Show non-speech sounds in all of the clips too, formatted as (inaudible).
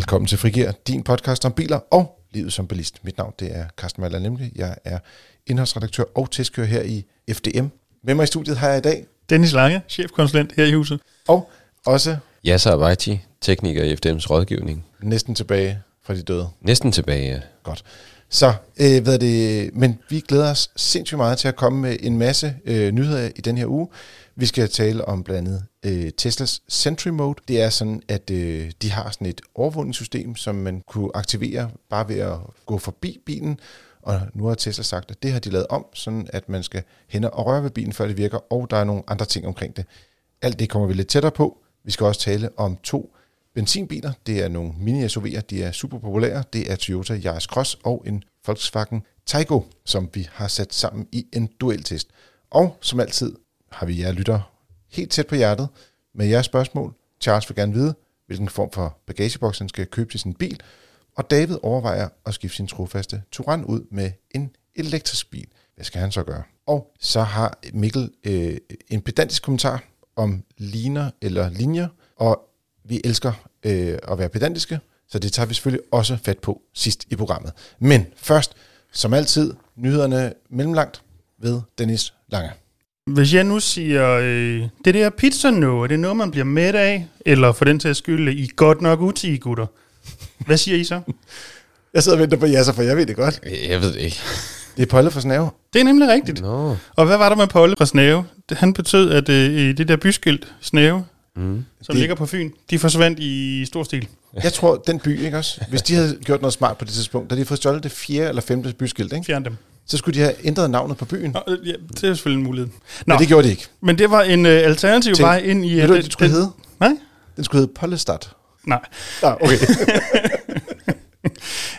Velkommen til Frigir, din podcast om biler og livet som bilist. Mit navn det er Carsten Maller nemlig. Jeg er indholdsredaktør og testkører her i FDM. Med mig i studiet har jeg i dag, Dennis Lange, chefkonsulent her i huset. og også Yasser Abaiti, tekniker i FDM's rådgivning. næsten tilbage fra de døde. Næsten tilbage, ja. Godt. Så, øh, hvad er det, men vi glæder os sindssygt meget til at komme med en masse øh, nyheder i den her uge. Vi skal tale om blandt andet øh, Teslas Sentry Mode. Det er sådan, at øh, de har sådan et overvågningssystem, som man kunne aktivere bare ved at gå forbi bilen. Og nu har Tesla sagt, at det har de lavet om, sådan at man skal hen og røre ved bilen, før det virker, og der er nogle andre ting omkring det. Alt det kommer vi lidt tættere på. Vi skal også tale om to benzinbiler. Det er nogle mini-SUV'er, de er super populære. Det er Toyota Yaris Cross og en Volkswagen Taigo, som vi har sat sammen i en dueltest. Og som altid har vi jer lytter helt tæt på hjertet med jeres spørgsmål. Charles vil gerne vide, hvilken form for bagageboks han skal købe til sin bil. Og David overvejer at skifte sin trofaste Touran ud med en elektrisk bil. Hvad skal han så gøre? Og så har Mikkel øh, en pedantisk kommentar om ligner eller linjer, og vi elsker øh, at være pedantiske, så det tager vi selvfølgelig også fat på sidst i programmet. Men først, som altid, nyhederne mellemlangt ved Dennis Lange. Hvis jeg nu siger, øh, det der pizza nu, er det noget, man bliver mæt af? Eller for den til at skylde, I godt nok utige, gutter. Hvad siger I så? (laughs) Jeg sidder og venter på Jasser, for jeg ved det godt. Jeg ved det ikke. Det er Polle for Snave. Det er nemlig rigtigt. Nå. Og hvad var der med Polle fra Snave? Det, han betød, at øh, i det der byskilt, Snave, Mm. som Det- ligger på Fyn, de forsvandt i stor stil. Jeg tror, den by, ikke også? Hvis de havde gjort noget smart på det tidspunkt, da de havde fået stjålet det fjerde eller femte byskilt, ikke? Fjern dem. så skulle de have ændret navnet på byen. Nå, øh, ja, det er selvfølgelig en mulighed. Nå, Men det gjorde de ikke. men det var en øh, alternativ vej ind i... Ved øh, du, hvad det skulle den- hedde? Nej? Den skulle hedde Pollestad. Nej. Ah, okay. (laughs)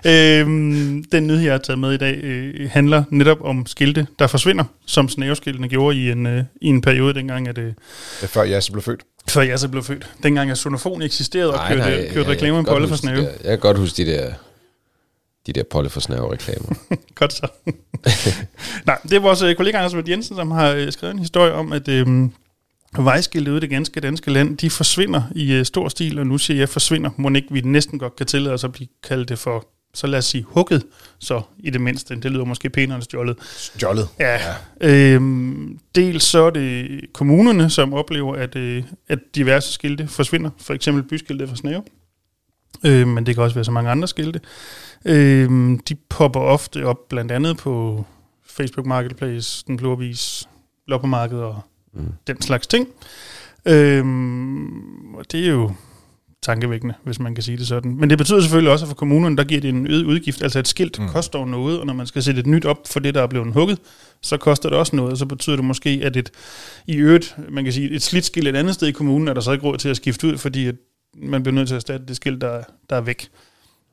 Øhm, den nyhed, jeg har taget med i dag, øh, handler netop om skilte, der forsvinder, som snæveskiltene gjorde i en, øh, i en periode, dengang at, øh, Før jeg så blev født. Før jeg så blev født. Dengang at sonofon eksisterede og Nej, kørte, nej, kørte reklamer Polle godt for snæve. Jeg kan godt huske de der, de der Polle for snæve reklamer. (laughs) Godt så. (laughs) Nej, det er vores øh, kollega Anders Mødt Jensen, som har øh, skrevet en historie om, at øh, vejskilte ude i det ganske danske land, de forsvinder i øh, stor stil, og nu siger jeg forsvinder, må ikke vi næsten godt kan tillade os at blive kaldt det for, så lad os sige hugget, så i det mindste. Det lyder måske pænere end stjålet. Stjålet. Ja. Øhm, dels så er det kommunerne, som oplever, at, øh, at diverse skilte forsvinder. For eksempel byskilte fra Snæve. Øh, men det kan også være så mange andre skilte. Øh, de popper ofte op blandt andet på Facebook Marketplace, Den Blå Avis, Loppermarkedet og Mm. den slags ting. Øh, og det er jo tankevækkende, hvis man kan sige det sådan. Men det betyder selvfølgelig også, at for kommunerne, der giver det en øget udgift. Altså et skilt Mm. mm. koster jo noget, og når man skal sætte et nyt op for det, der er blevet hugget, så koster det også noget, og så betyder det måske, at et, i øvrigt, man kan sige, et slidt skilt et andet sted i kommunen, er der så ikke råd til at skifte ud, fordi at man bliver nødt til at erstatte det skilt, der, der er væk.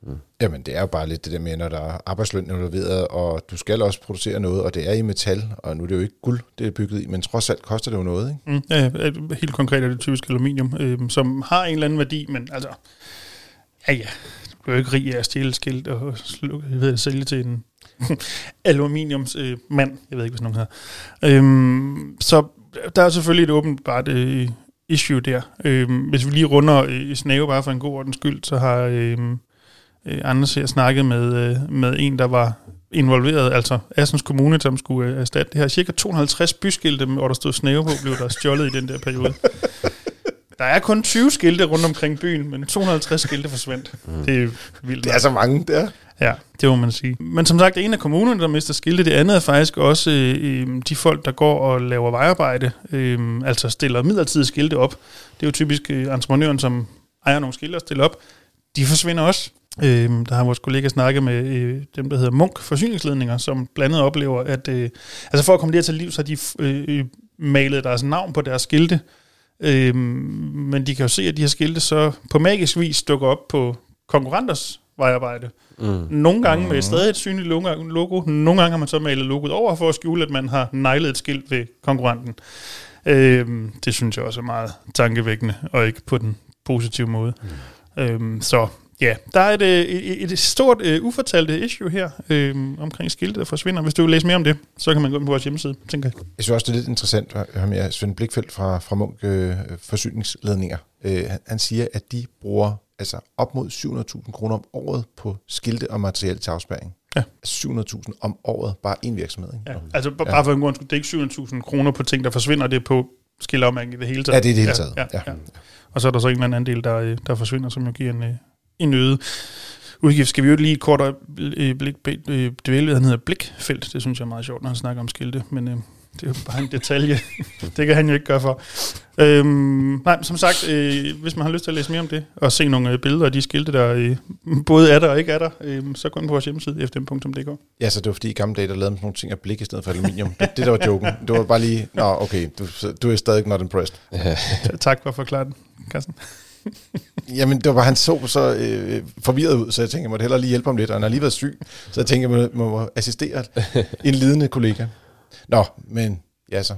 Mm. Jamen, det er jo bare lidt det der med, når der er arbejdsløn involveret, og du skal også producere noget, og det er i metal, og nu er det jo ikke guld, det er bygget i, men trods alt koster det jo noget, ikke? Mm. Ja, ja, helt konkret er det typisk aluminium, øh, som har en eller anden værdi, men altså, ja ja, du bliver jo ikke rig af at stjæle skilt og slukke, jeg ved, sælge til en (laughs) aluminiums øh, mand, jeg ved ikke, hvad sådan nogen hedder. Øh, så der er selvfølgelig et åbenbart øh, issue der. Øh, hvis vi lige runder øh, Snave bare for en god ordens skyld, så har øh, øh, Anders her snakket med, øh, med en, der var involveret, altså Assens Kommune, som skulle øh, erstatte det her. Cirka 250 byskilte, hvor der stod snæve på, blev der stjålet i den der periode. Der er kun 20 skilte rundt omkring byen, men 250 skilte forsvandt. Mm. Det er vildt. Det er så mange der. Ja, det må man sige. Men som sagt, en af kommunerne, der mister skilte, det andet er faktisk også øh, de folk, der går og laver vejarbejde, øh, altså stiller midlertidige skilte op. Det er jo typisk øh, entreprenøren, som ejer nogle skilte og stiller op. De forsvinder også. Øh, der har vores kollega snakket med øh, dem, der hedder Munk Forsyningsledninger, som blandt andet oplever, at øh, altså for at komme det her til liv, så har de øh, malet deres navn på deres skilte. Øh, men de kan jo se, at de her skilte så på magisk vis dukker op på konkurrenters vejarbejde. Mm. Nogle gange med stadig et synligt logo. Nogle gange har man så malet logoet over for at skjule, at man har neglet et skilt ved konkurrenten. Øhm, det synes jeg også er meget tankevækkende, og ikke på den positive måde. Mm. Øhm, så ja, der er et, øh, et, et stort uh, ufortalt issue her øhm, omkring skilte, der forsvinder. Hvis du vil læse mere om det, så kan man gå ind på vores hjemmeside, tænker jeg. Jeg synes også, det er lidt interessant at høre med Svend Blikfeldt fra, fra Munk øh, Forsyningsledninger. Øh, han, han siger, at de bruger altså op mod 700.000 kroner om året på skilte og materiel til afspæring. Ja. 700.000 om året, bare en virksomhed. Ikke? Ja. Altså bare ja. for en grund, det er ikke 700.000 kroner på ting, der forsvinder, det er på skilomæng i det hele taget. Ja, det er det hele taget. Ja, ja, ja. Og så er der så en eller anden andel, der, øh, der forsvinder, som jo giver en, øh, en øget udgift. Skal vi jo lige kort blik, dvæle ved, han hedder Blikfelt. Det synes jeg er meget sjovt, når han snakker om skilte, men øh, det er jo bare en detalje. (laughs) det kan han jo ikke gøre for. Øhm, nej, som sagt, øh, hvis man har lyst til at læse mere om det, og se nogle øh, billeder af de skilte, der øh, både er der og ikke er der, øh, så gå ind på vores hjemmeside, fm.dk. Ja, så det var fordi i gamle dage, der lavede man nogle ting af blik i stedet for aluminium. Det, det der var joken. Det var bare lige, nå okay, du, du er stadig not impressed. (laughs) tak for at forklare den, Carsten. Jamen, det var bare, han så så øh, forvirret ud, så jeg tænkte, jeg måtte hellere lige hjælpe ham lidt, og han har lige været syg, så jeg tænkte, jeg må, må assistere en lidende kollega. Nå, men ja så.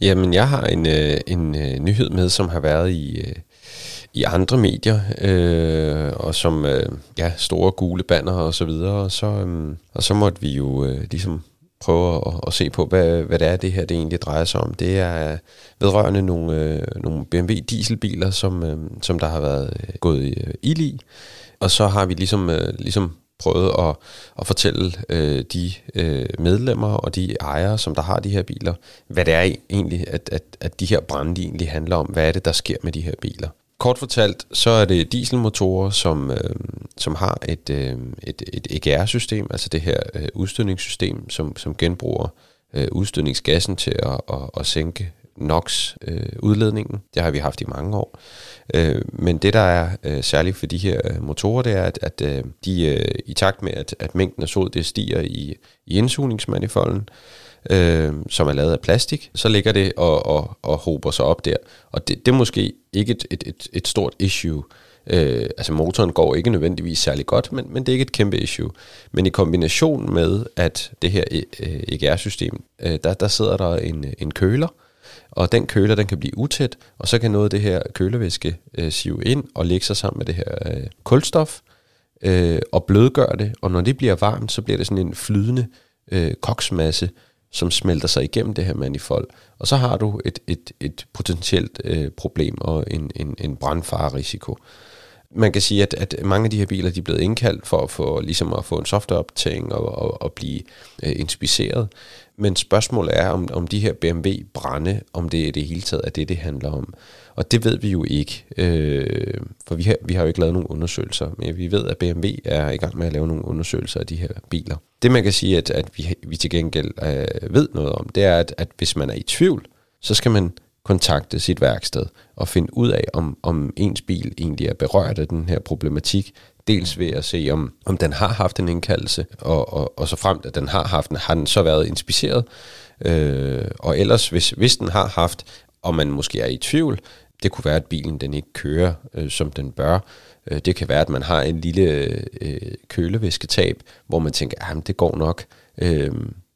Jamen, jeg har en, øh, en øh, nyhed med, som har været i, øh, i andre medier, øh, og som øh, ja, store gule banner og så videre, og så, øh, og så måtte vi jo øh, ligesom prøve at, at se på, hvad, hvad det er, det her det egentlig drejer sig om. Det er vedrørende nogle, øh, nogle BMW dieselbiler, som, øh, som der har været øh, gået øh, ild i, og så har vi ligesom, øh, ligesom prøvet at, at fortælle øh, de øh, medlemmer og de ejere, som der har de her biler, hvad det er e-, egentlig, at, at, at de her brænde egentlig handler om. Hvad er det, der sker med de her biler? Kort fortalt, så er det dieselmotorer, som, øh, som har et, øh, et, et EGR-system, altså det her øh, udstødningssystem, som, som genbruger øh, udstødningsgassen til at, at, at sænke NOx-udledningen. Øh, det har vi haft i mange år. Øh, men det, der er øh, særligt for de her øh, motorer, det er, at, at øh, de øh, i takt med, at, at mængden af sod det stiger i, i indsugningsmanifolden, øh, øh, som er lavet af plastik, så ligger det og, og, og hober sig op der. Og det, det er måske ikke et, et, et, et stort issue. Øh, altså motoren går ikke nødvendigvis særlig godt, men, men det er ikke et kæmpe issue. Men i kombination med, at det her øh, EGR-system, øh, der, der sidder der en, en køler, og den køler, den kan blive utæt, og så kan noget af det her kølevæske øh, sive ind og lægge sig sammen med det her øh, kulstof, øh, og blødgøre det, og når det bliver varmt, så bliver det sådan en flydende øh, koksmasse, som smelter sig igennem det her manifold. Og så har du et, et, et potentielt øh, problem og en, en, en brandfarerisiko. Man kan sige, at, at mange af de her biler de er blevet indkaldt for at få, ligesom at få en softwareoptagning og, og, og blive øh, inspiceret. Men spørgsmålet er, om, om de her BMW-brænde, om det i det hele taget er det, det handler om. Og det ved vi jo ikke, øh, for vi har, vi har jo ikke lavet nogen undersøgelser, men vi ved, at BMW er i gang med at lave nogle undersøgelser af de her biler. Det man kan sige, at, at vi, vi til gengæld øh, ved noget om, det er, at, at hvis man er i tvivl, så skal man kontakte sit værksted og finde ud af, om, om ens bil egentlig er berørt af den her problematik. Dels ved at se, om, om den har haft en indkaldelse, og, og, og så frem at den har haft den, har den så været inspiceret. Øh, og ellers, hvis, hvis den har haft, og man måske er i tvivl, det kunne være, at bilen den ikke kører, øh, som den bør. Øh, det kan være, at man har en lille øh, kølevæsketab, hvor man tænker, at det går nok. Øh,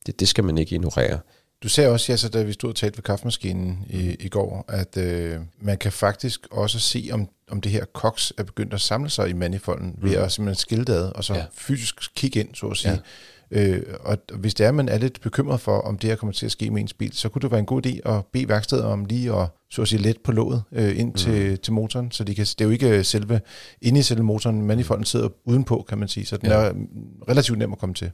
det, det skal man ikke ignorere. Du sagde også, Jesse, da vi stod og talte ved kaffemaskinen i, i går, at øh, man kan faktisk også se, om, om det her koks er begyndt at samle sig i manifolden, mm. ved at simpelthen skilte ad, og så ja. fysisk kigge ind, så at sige. Ja. Øh, og hvis det er, man er lidt bekymret for, om det her kommer til at ske med ens bil, så kunne det være en god idé at bede værkstedet om lige at så at sige, let på låget øh, ind mm. til, til motoren, så de kan, det er jo ikke selve, inde i selve motoren, manifolden sidder udenpå, kan man sige, så den ja. er relativt nem at komme til.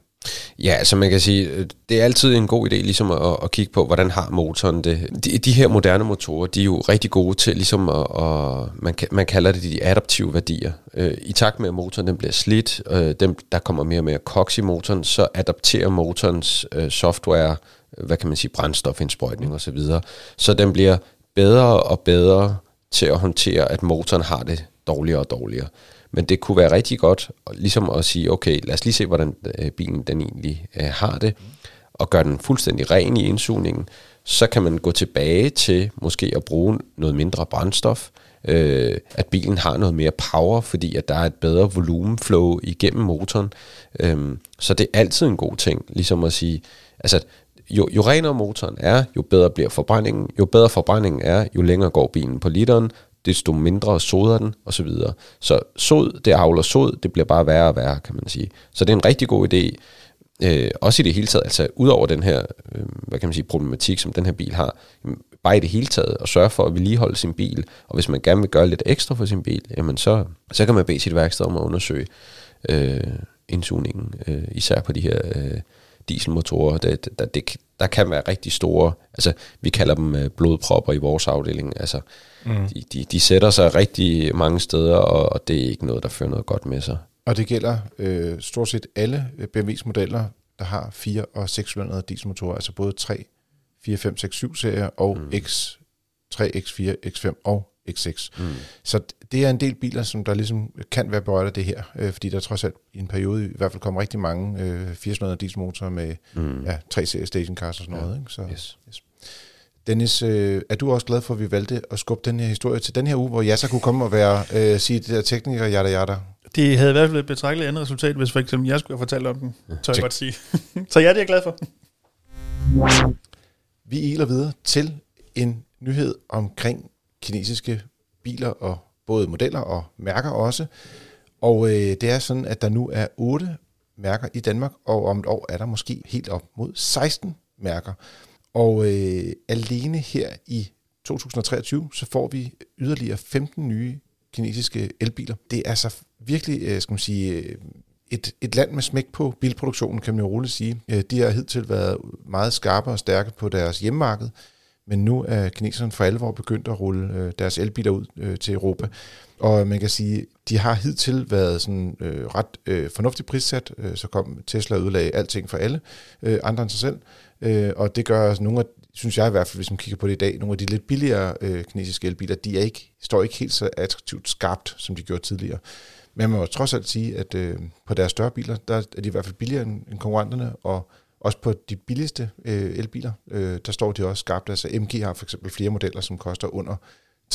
Ja, altså man kan sige, øh, det er altid en god idé ligesom at, at kigge på, hvordan har motoren det. De, de her moderne motorer, de er jo rigtig gode til ligesom at, at man, man kalder det de adaptive værdier. Øh, I takt med, at motoren den bliver slidt, øh, dem, der kommer mere og mere koks i motoren, så adapterer motorens øh, software, hvad kan man sige, brændstofindsprøjtning osv., så, videre, så den bliver bedre og bedre til at håndtere, at motoren har det dårligere og dårligere. Men det kunne være rigtig godt ligesom at sige, okay, lad os lige se, hvordan øh, bilen den egentlig øh, har det, og gøre den fuldstændig ren i indsugningen. Så kan man gå tilbage til måske at bruge noget mindre brændstof, øh, at bilen har noget mere power, fordi at der er et bedre volumenflow igennem motoren. Øh, så det er altid en god ting, ligesom at sige, altså jo, jo renere motoren er, jo bedre bliver forbrændingen. Jo bedre forbrændingen er, jo længere går bilen på literen, desto mindre soder den, og så videre. Så sod, det avler sod, det bliver bare værre og værre, kan man sige. Så det er en rigtig god idé, øh, også i det hele taget, altså ud over den her, øh, hvad kan man sige, problematik, som den her bil har, bare i det hele taget, og sørge for at vedligeholde sin bil. Og hvis man gerne vil gøre lidt ekstra for sin bil, jamen så, så kan man bede sit værksted om at undersøge øh, indsugningen, øh, især på de her øh, dieselmotorer. Det, der, det, der kan være rigtig store, altså vi kalder dem øh, blodpropper i vores afdeling. Altså, mm. de, de, de sætter sig rigtig mange steder, og, og det er ikke noget, der fører noget godt med sig. Og det gælder øh, stort set alle BMW's modeller, der har 4 og 6 cylindrede dieselmotorer, altså både 3, 4, 5, 6, 7 serier og mm. X3, X4, X5 og X6. Mm. Så det er en del biler, som der ligesom kan være berørt af det her, øh, fordi der trods alt i en periode i hvert fald kommer rigtig mange øh, 400 dieselmotorer med mm. ja, 3 serie stationcars og sådan ja. noget. Ikke? Så, yes. yes. Dennis, øh, er du også glad for, at vi valgte at skubbe den her historie til den her uge, hvor jeg så kunne komme og være øh, sige det der tekniker, jada jada? Det havde i hvert fald et betragteligt andet resultat, hvis for eksempel jeg skulle have fortalt om den, tør jeg godt sige. (laughs) så ja, det er jeg glad for. Vi iler videre til en nyhed omkring kinesiske biler og både modeller og mærker også. Og øh, det er sådan, at der nu er otte mærker i Danmark, og om et år er der måske helt op mod 16 mærker. Og øh, alene her i 2023, så får vi yderligere 15 nye kinesiske elbiler. Det er altså virkelig, øh, skal man sige, øh, et, et land med smæk på bilproduktionen, kan man jo roligt sige. Øh, de har hidtil været meget skarpe og stærke på deres hjemmemarked, men nu er kineserne for alvor begyndt at rulle øh, deres elbiler ud øh, til Europa. Og man kan sige, de har hidtil været sådan øh, ret øh, fornuftigt prissat. Øh, så kom Tesla og ødelagde alting for alle, øh, andre end sig selv. Øh, og det gør altså nogle af, synes jeg i hvert fald, hvis man kigger på det i dag, nogle af de lidt billigere øh, kinesiske elbiler, de er ikke, står ikke helt så attraktivt skarpt, som de gjorde tidligere. Men man må trods alt sige, at øh, på deres større biler, der er de i hvert fald billigere end, end konkurrenterne, og også på de billigste øh, elbiler, øh, der står de også skarpt. Altså MG har for eksempel flere modeller, som koster under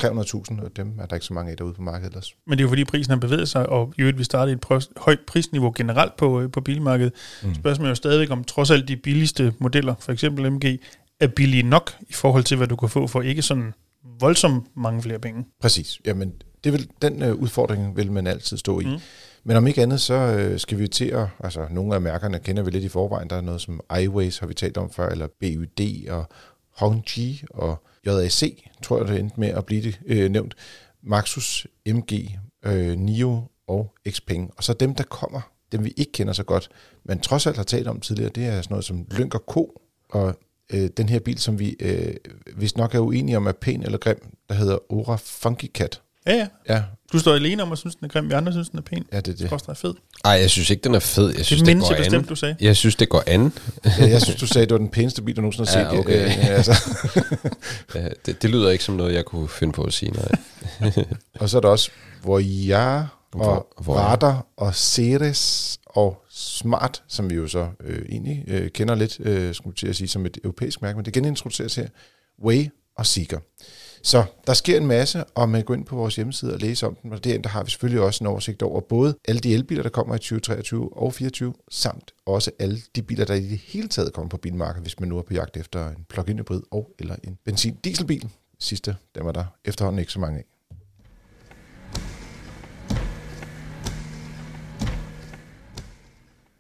300.000, og dem er der ikke så mange af derude på markedet ellers. Men det er jo fordi prisen har bevæget sig, og i øvrigt vi startede et pr- højt prisniveau generelt på, øh, på bilmarkedet. Mm. Spørgsmålet er jo stadigvæk om trods alt de billigste modeller, for eksempel MG, er billige nok i forhold til, hvad du kan få for ikke sådan voldsomt mange flere penge. Præcis. Jamen, det vil, den øh, udfordring vil man altid stå i. Mm. Men om ikke andet, så øh, skal vi til at, altså nogle af mærkerne kender vi lidt i forvejen, der er noget som iWays, har vi talt om før, eller BUD og Hongji og JAC, tror jeg, det endte med at blive det, øh, nævnt. Maxus, MG, øh, NIO og Xpeng. Og så dem, der kommer, dem vi ikke kender så godt, men trods alt har talt om tidligere, det er sådan noget som Lynk Co. Og øh, den her bil, som vi øh, hvis nok er uenige om er pæn eller grim, der hedder Ora Funky Cat. Ja, ja. ja. Du står alene om at synes, den er grim. Vi andre synes, den er pæn. Ja, det er det. Er fed. Ej, jeg synes ikke, den er fed. Jeg synes, det, det går bestemt, an. du sagde. Jeg synes, det går an. ja, jeg synes, du sagde, det var den pæneste bil, du nogensinde har ja, set. Okay. Ja, altså. (laughs) ja, det, det, lyder ikke som noget, jeg kunne finde på at sige, nej. (laughs) og så er der også Voyage og hvor, Radar og Ceres og Smart, som vi jo så øh, egentlig øh, kender lidt, øh, skulle til at sige, som et europæisk mærke, men det genintroduceres her. Way og Seeker. Så der sker en masse, og man går ind på vores hjemmeside og læser om den, og derinde der har vi selvfølgelig også en oversigt over både alle de elbiler, der kommer i 2023 og 2024, samt også alle de biler, der i det hele taget kommer på bilmarkedet, hvis man nu er på jagt efter en plug-in hybrid og eller en benzin-dieselbil. Sidste, dem er der efterhånden ikke så mange af.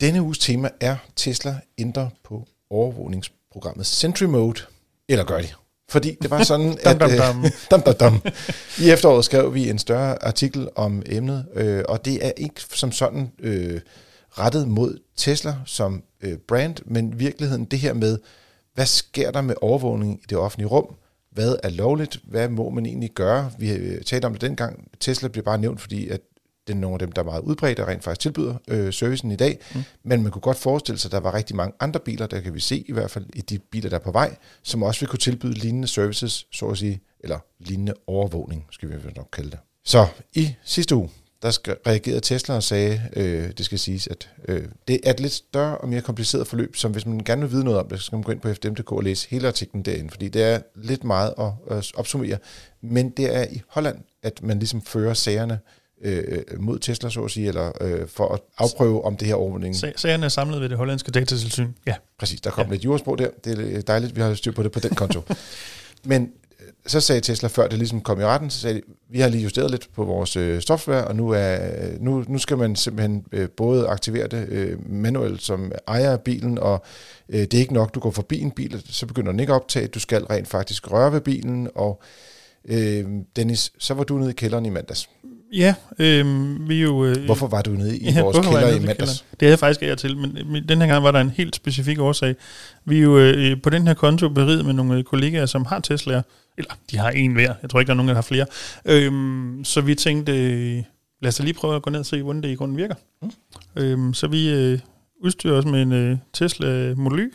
Denne uges tema er Tesla ændrer på overvågningsprogrammet Sentry Mode. Eller gør de? Fordi det var sådan, (laughs) at dum, dum, (laughs) dum. dum, dum, i efteråret skrev vi en større artikel om emnet, øh, og det er ikke som sådan øh, rettet mod Tesla som øh, brand, men virkeligheden det her med, hvad sker der med overvågning i det offentlige rum? Hvad er lovligt? Hvad må man egentlig gøre? Vi øh, talte om det dengang. Tesla blev bare nævnt, fordi at det er nogle af dem, der er meget udbredt og rent faktisk tilbyder øh, servicen i dag. Mm. Men man kunne godt forestille sig, at der var rigtig mange andre biler, der kan vi se i hvert fald i de biler, der er på vej, som også vil kunne tilbyde lignende services, så at sige, eller lignende overvågning, skal vi nok kalde det. Så i sidste uge, der reagerede Tesla og sagde, øh, det skal siges, at øh, det er et lidt større og mere kompliceret forløb, som hvis man gerne vil vide noget om det, så skal man gå ind på fdm.dk og læse hele artiklen derinde, fordi det er lidt meget at øh, opsummere. Men det er i Holland, at man ligesom fører sagerne øh, mod Tesla, så at sige, eller øh, for at afprøve, om det her overvågning... Sagerne er samlet ved det hollandske datatilsyn, ja. Præcis, der kom ja. lidt jurasprog der. Det er dejligt, vi har styr på det på den konto. (laughs) Men så sagde Tesla, før det ligesom kom i retten, så sagde de, vi har lige justeret lidt på vores øh, software, og nu, er, nu, nu skal man simpelthen øh, både aktivere det øh, manuelt som ejer af bilen, og øh, det er ikke nok, du går forbi en bil, så begynder den ikke at optage, du skal rent faktisk røre ved bilen, og øh, Dennis, så var du nede i kælderen i mandags. Ja, øh, vi jo... Øh, Hvorfor var du nede i (laughs) Ja, vores kælder i mandags? Det havde jeg faktisk af til, men men den her gang var der en helt specifik årsag. Vi er jo øh, på den her konto beriget med nogle øh, kollegaer, som har Tesla'er. Eller, de har en hver. Jeg tror ikke, der er nogen, der har flere. Øhm, så vi tænkte, øh, lad os da lige prøve at gå ned og se, hvordan det i grunden virker. Mm. Øhm, så vi øh, udstyrer os med en øh, Tesla Model Y,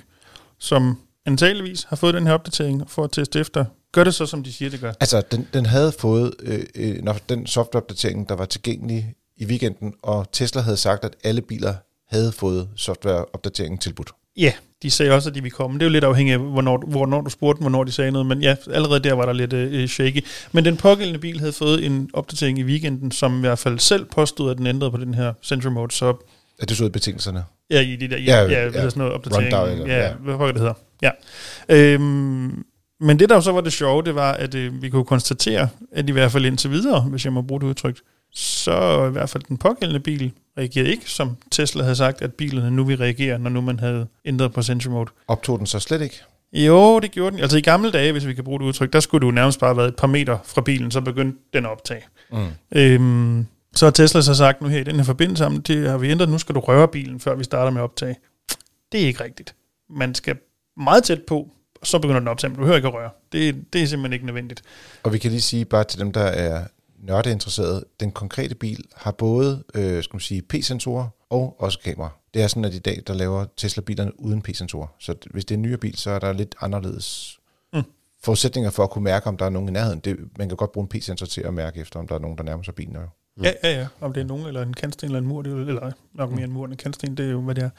som antageligvis har fået den her opdatering for at teste efter. Gør det så, som de siger, det gør. Altså, den, den havde fået øh, øh, når den softwareopdatering, der var tilgængelig i weekenden, og Tesla havde sagt, at alle biler havde fået softwareopdateringen tilbudt. Ja, de sagde også, at de ville komme. Det er jo lidt afhængigt af, hvornår, hvornår du spurgte dem, hvornår de sagde noget. Men ja, allerede der var der lidt øh, shaky. Men den pågældende bil havde fået en opdatering i weekenden, som i hvert fald selv påstod, at den ændrede på den her Sentry Mode. Så Er det så i betingelserne? ja, i de der, Ja, ja, ja, ja, ja, sådan noget opdatering. rundown, eller- ja, ja. hvad det hedder. Ja. Øhm, men det der jo så var det sjove, det var, at øh, vi kunne konstatere, at i hvert fald indtil videre, hvis jeg må bruge det udtryk, så i hvert fald den pågældende bil reagerede ikke, som Tesla havde sagt, at bilerne nu vil reagere, når nu man havde ændret på Sentry Mode. Optog den så slet ikke? Jo, det gjorde den. Altså i gamle dage, hvis vi kan bruge det udtryk, der skulle du nærmest bare have været et par meter fra bilen, så begyndte den at optage. Mm. Øhm, så har Tesla så sagt nu her i den her forbindelse, om det har vi ændret, nu skal du røre bilen, før vi starter med at optage. Det er ikke rigtigt. Man skal meget tæt på, så begynder den at men du hører ikke at røre. Det, det er simpelthen ikke nødvendigt. Og vi kan lige sige bare til dem, der er nørdeinteresserede, den konkrete bil har både øh, skal man sige, P-sensorer og også kamera. Det er sådan, at i dag, der laver Tesla-bilerne uden P-sensorer. Så hvis det er en nyere bil, så er der lidt anderledes Mm. forudsætninger for at kunne mærke, om der er nogen i nærheden. Det, man kan godt bruge en P-sensor til at mærke efter, om der er nogen, der nærmer sig bilen. Jo. Ja, ja, ja. Om det er nogen, eller en kantsten, eller en mur, det er, eller nok mere en mur end en kantsten, det er jo, hvad det er.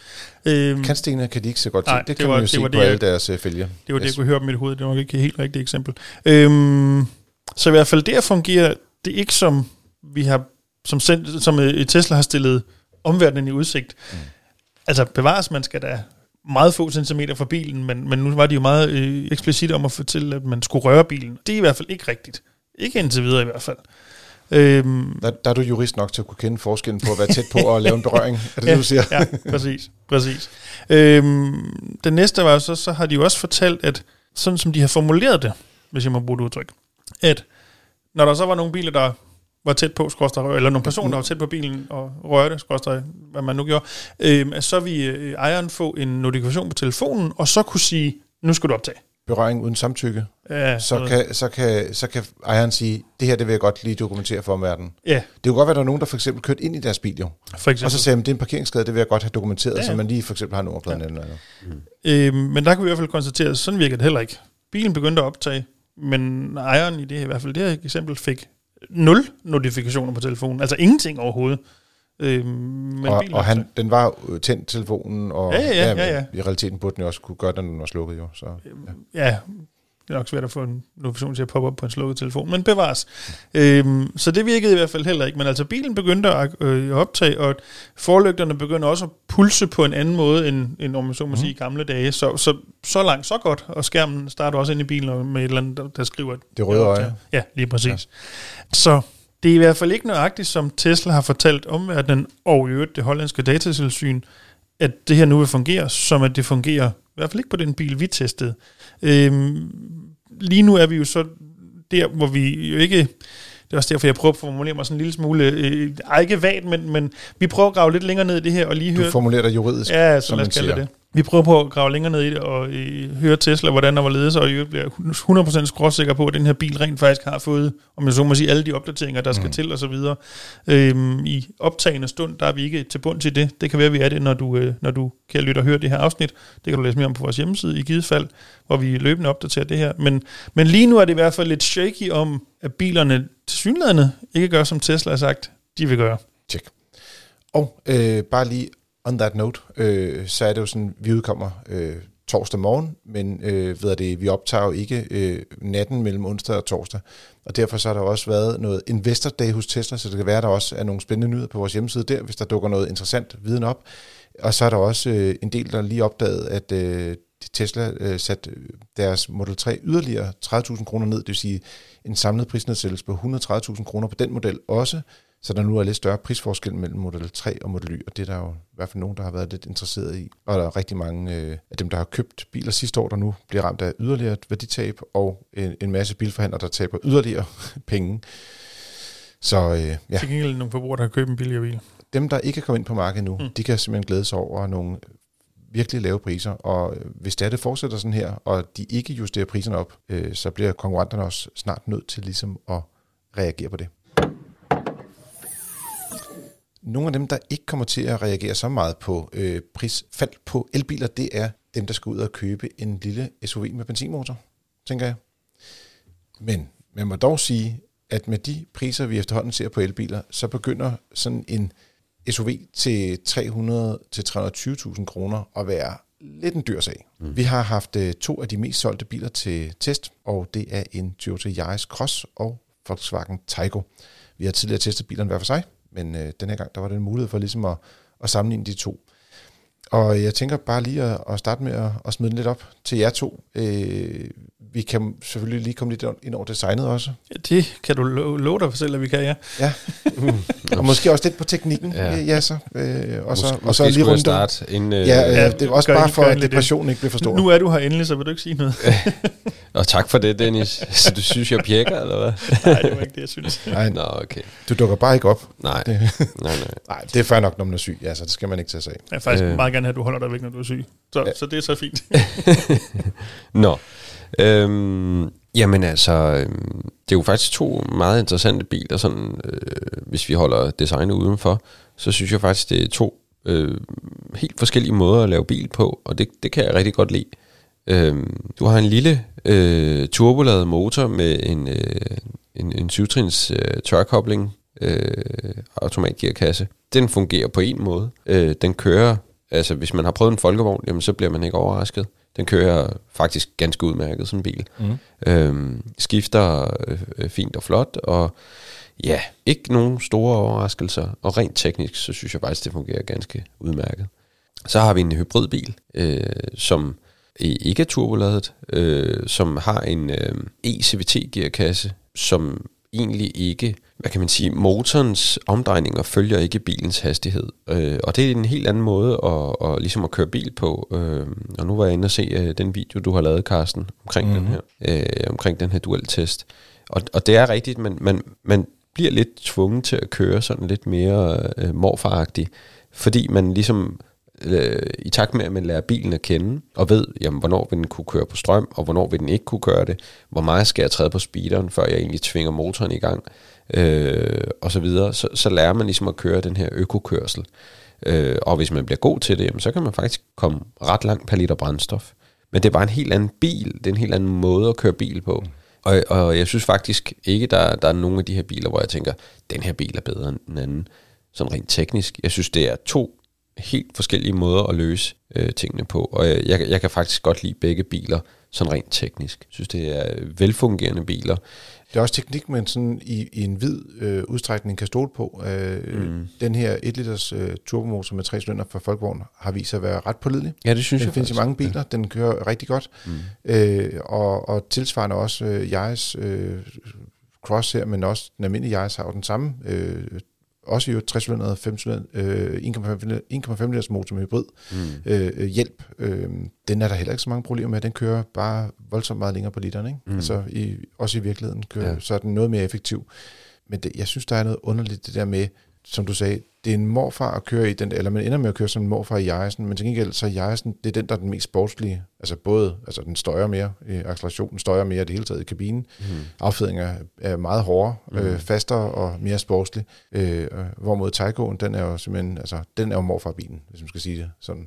Øhm, Kantstenene kan de ikke så godt til. Nej, det, det kan var- man jo det se var på det, alle deres øh, fælger. Det var det, Yes. jeg kunne høre op i mit hoved. Det var ikke et helt rigtigt eksempel. Øhm, så i hvert fald der fungerer det ikke som vi har, som, sendt, som øh, Tesla har stillet omverdenen i udsigt. Mm. Altså bevares, man skal da meget få centimeter fra bilen, men, men nu var de jo meget øh, eksplicit om at fortælle, at man skulle røre bilen. Det er i hvert fald ikke rigtigt. Ikke indtil videre i hvert fald. Øhm, Der, der er du jurist nok til at kunne kende forskellen på at være tæt på og lave en berøring. Er det (laughs) det, du siger? ja, præcis. præcis. Øhm, den næste var så, så har de jo også fortalt, at sådan som de har formuleret det, hvis jeg må bruge det udtryk, at når der så var nogle biler, der var tæt på, skorstræk, eller nogle personer, der var tæt på bilen og rørte, skorstræk, hvad man nu gjorde, øhm, at så øh, ejeren få en notifikation på telefonen, og så kunne sige, nu skal du optage. Berøring uden samtykke. Ja, Så kan, så, kan, så kan ejeren sige, det her det vil jeg godt lige dokumentere for omverdenen. ja, Det kunne godt være, at der er nogen, der for eksempel kørte ind i deres bil, jo. for eksempel. Og så sagde man, det er en parkeringsskade, det vil jeg godt have dokumenteret, Ja, ja, ja. så man lige for eksempel har nummerpladen eller noget. Øh, men der kunne vi i hvert fald konstatere, at sådan virker det heller ikke. Bilen begyndte at optage, men ejeren i det her, i hvert fald det her eksempel fik nul notifikationer på telefonen. Altså ingenting overhovedet. Øh, men Og, bilen og han, optag. den var tændt telefonen, og Ja, ja, ja, ja. i realiteten burde den også kunne gøre det, når den var slukket, jo. Så, ja. Ja, det er nok svært at få en notifikation til at poppe op på en slukket telefon, men bevares. Øhm, så det virkede i hvert fald heller ikke. Men altså bilen begyndte at øh, optage, og forlygterne begyndte også at pulse på en anden måde, end, end om man så må sige, i gamle dage. Så, så, så langt, så godt. Og skærmen starter også ind i bilen med et eller andet, der, der skriver... Det røde øje. Ja, lige præcis. Ja. Så det er i hvert fald ikke nøjagtigt, som Tesla har fortalt omverdenen, og i øvrigt det hollandske datatilsyn, at det her nu vil fungere, som at det fungerer, i hvert fald ikke på den bil, vi testede. Øhm, lige nu er vi jo så der, hvor vi jo ikke... Det er også derfor, jeg prøver at formulere mig sådan en lille smule... Øh, ikke vagt, men, men vi prøver at grave lidt længere ned i det her, og lige Du høre... formulerer dig juridisk, Ja, så som lad man os kalde siger. det. Vi prøver på at grave længere ned i det og øh, høre Tesla, hvordan der var og i øvrigt bliver 100% skråsikker på, at den her bil rent faktisk har fået, om jeg så må sige, alle de opdateringer, der skal Mm. til og så videre. Øhm, I optagende stund, der er vi ikke til bund til det. Det kan være, at vi er det, når du, øh, når du kan lytte og høre det her afsnit. Det kan du læse mere om på vores hjemmeside i givet fald, hvor vi løbende opdaterer det her. Men, men lige nu er det i hvert fald lidt shaky om, at bilerne til synlædende ikke gør, som Tesla har sagt, de vil gøre. Tjek. Og øh, bare lige on that note, øh, så er det jo sådan, vi udkommer øh, torsdag morgen, men øh, ved det, vi optager jo ikke øh, natten mellem onsdag og torsdag, og derfor så har der også været noget Investor Day hos Tesla, så det kan være, at der også er nogle spændende nyheder på vores hjemmeside der, hvis der dukker noget interessant viden op. Og så er der også øh, en del, der lige opdaget, at øh, Tesla øh, sat deres Model 3 yderligere 30.000 kroner ned, det vil sige en samlet prisnedsættelse på 130.000 kroner på den model også, så der nu er lidt større prisforskel mellem Model 3 og Model Y, og det er der jo i hvert fald nogen, der har været lidt interesseret i. Og der er rigtig mange øh, af dem, der har købt biler sidste år, der nu bliver ramt af yderligere værditab, og en, en masse bilforhandlere, der taber yderligere (laughs) penge. Så øh, ja. Til gengæld nogle forbrugere, der har købt en billigere bil. Dem, der ikke er kommet ind på markedet nu, mm. de kan simpelthen glæde sig over nogle virkelig lave priser, og hvis det, er, det fortsætter sådan her, og de ikke justerer priserne op, øh, så bliver konkurrenterne også snart nødt til ligesom at reagere på det. Nogle af dem, der ikke kommer til at reagere så meget på øh, prisfald på elbiler, det er dem, der skal ud og købe en lille SUV med benzinmotor, tænker jeg. Men man må dog sige, at med de priser, vi efterhånden ser på elbiler, så begynder sådan en SUV til 300-320.000 kroner at være lidt en dyr sag. Mm. Vi har haft uh, to af de mest solgte biler til test, og det er en Toyota Yaris Cross og Volkswagen Taigo. Vi har tidligere testet bilerne hver for sig, men øh, den her gang der var det en mulighed for ligesom at, at sammenligne de to. Og jeg tænker bare lige at, at starte med at, at smide den lidt op til jer to. Øh, vi kan selvfølgelig lige komme lidt ind over designet også. Ja, det kan du lo- love dig for selv, at vi kan, ja. Ja, mm. og måske også lidt på teknikken. Ja, ja så. Øh, og så, og så lige rundt starte en, øh, ja, øh, ja, det er også bare for, at depressionen ikke bliver for stor. Nu er du her endelig, så vil du ikke sige noget. (laughs) og tak for det, Dennis. Så du synes, jeg pjekker, eller hvad? (laughs) nej, det var ikke det, jeg synes. Nej, Nå, okay. Du dukker bare ikke op. Nej. (laughs) Det, nej, nej. nej, det er fair nok, når man er syg. Ja, så det skal man ikke tage sig af. Jeg faktisk øh. meget gerne have, at du holder dig væk, når du er syg. Så, ja. så det er så fint. Nå. Øhm, jamen altså, øhm, det er jo faktisk to meget interessante biler, sådan, øh, hvis vi holder designet udenfor, så synes jeg faktisk, det er to øh, helt forskellige måder at lave bil på, og det, det kan jeg rigtig godt lide. Øhm, du har en lille øh, turboladet motor med en, øh, en, en syvtrins øh, tørkobling, øh, automatgearkasse. Den fungerer på en måde. Øh, den kører, altså hvis man har prøvet en folkevogn, jamen, så bliver man ikke overrasket. Den kører faktisk ganske udmærket, sådan en bil. Mm. Øhm, skifter øh, fint og flot, og ja, ikke nogen store overraskelser. Og rent teknisk, så synes jeg faktisk, det fungerer ganske udmærket. Så har vi en hybridbil, øh, som ikke er turboladet, øh, som har en øh, e-CVT-gearkasse, som egentlig ikke, hvad kan man sige, motorens omdrejninger følger ikke bilens hastighed. Øh, og det er en helt anden måde at, at, ligesom at køre bil på. Øh, og nu var jeg inde og se øh, den video, du har lavet, Carsten, omkring, mm-hmm. den, her, øh, omkring den her duel-test. Og, og det er rigtigt, men man, man bliver lidt tvunget til at køre sådan lidt mere øh, morfaragtigt, fordi man ligesom øh, i takt med, at man lærer bilen at kende, og ved, jamen, hvornår vil den kunne køre på strøm, og hvornår vil den ikke kunne gøre det, hvor meget skal jeg træde på speederen, før jeg egentlig tvinger motoren i gang, øh, og så videre, så, så lærer man ligesom at køre den her økokørsel. Øh, og hvis man bliver god til det, jamen, så kan man faktisk komme ret langt per liter brændstof. Men det er bare en helt anden bil, det er en helt anden måde at køre bil på. Og, og jeg synes faktisk ikke, der, der er nogen af de her biler, hvor jeg tænker, den her bil er bedre end den anden. Sådan rent teknisk. Jeg synes, det er to helt forskellige måder at løse øh, tingene på. Og jeg, jeg kan faktisk godt lide begge biler, sådan rent teknisk. Jeg synes, det er velfungerende biler. Det er også teknik, man sådan i, i en vid øh, udstrækning kan stole på. Øh, mm. Den her 1 liters øh, turbomotor med tre cylinder fra Folkevogn har vist sig at være ret pålidelig. Ja, det synes den jeg findes faktisk. i mange biler. Ja. Den kører rigtig godt. Mm. Øh, og, og tilsvarende også øh, Yaris øh, Cross her, men også den almindelige Yaris har jo den samme øh, også jo 60 cylindret, 5 øh, 1,5 liters motor med hybrid mm. øh, hjælp. Øh, den er der heller ikke så mange problemer med. Den kører bare voldsomt meget længere på literen. Ikke? Mm. Altså i, også i virkeligheden kører, ja. så er den noget mere effektiv. Men det, jeg synes, der er noget underligt det der med, som du sagde, det er en morfar at køre i den, eller man ender med at køre som en morfar i Jejsen, men til gengæld så er Jejsen, det er den, der er den mest sportslige. Altså både, altså den støjer mere, accelerationen støjer mere det hele taget i kabinen. Mm. Affedringen er, er meget hårdere, mm. øh, fastere og mere sportslig. Øh, hvorimod Taycoen, den er jo simpelthen, altså den er jo morfar-bilen, hvis man skal sige det sådan.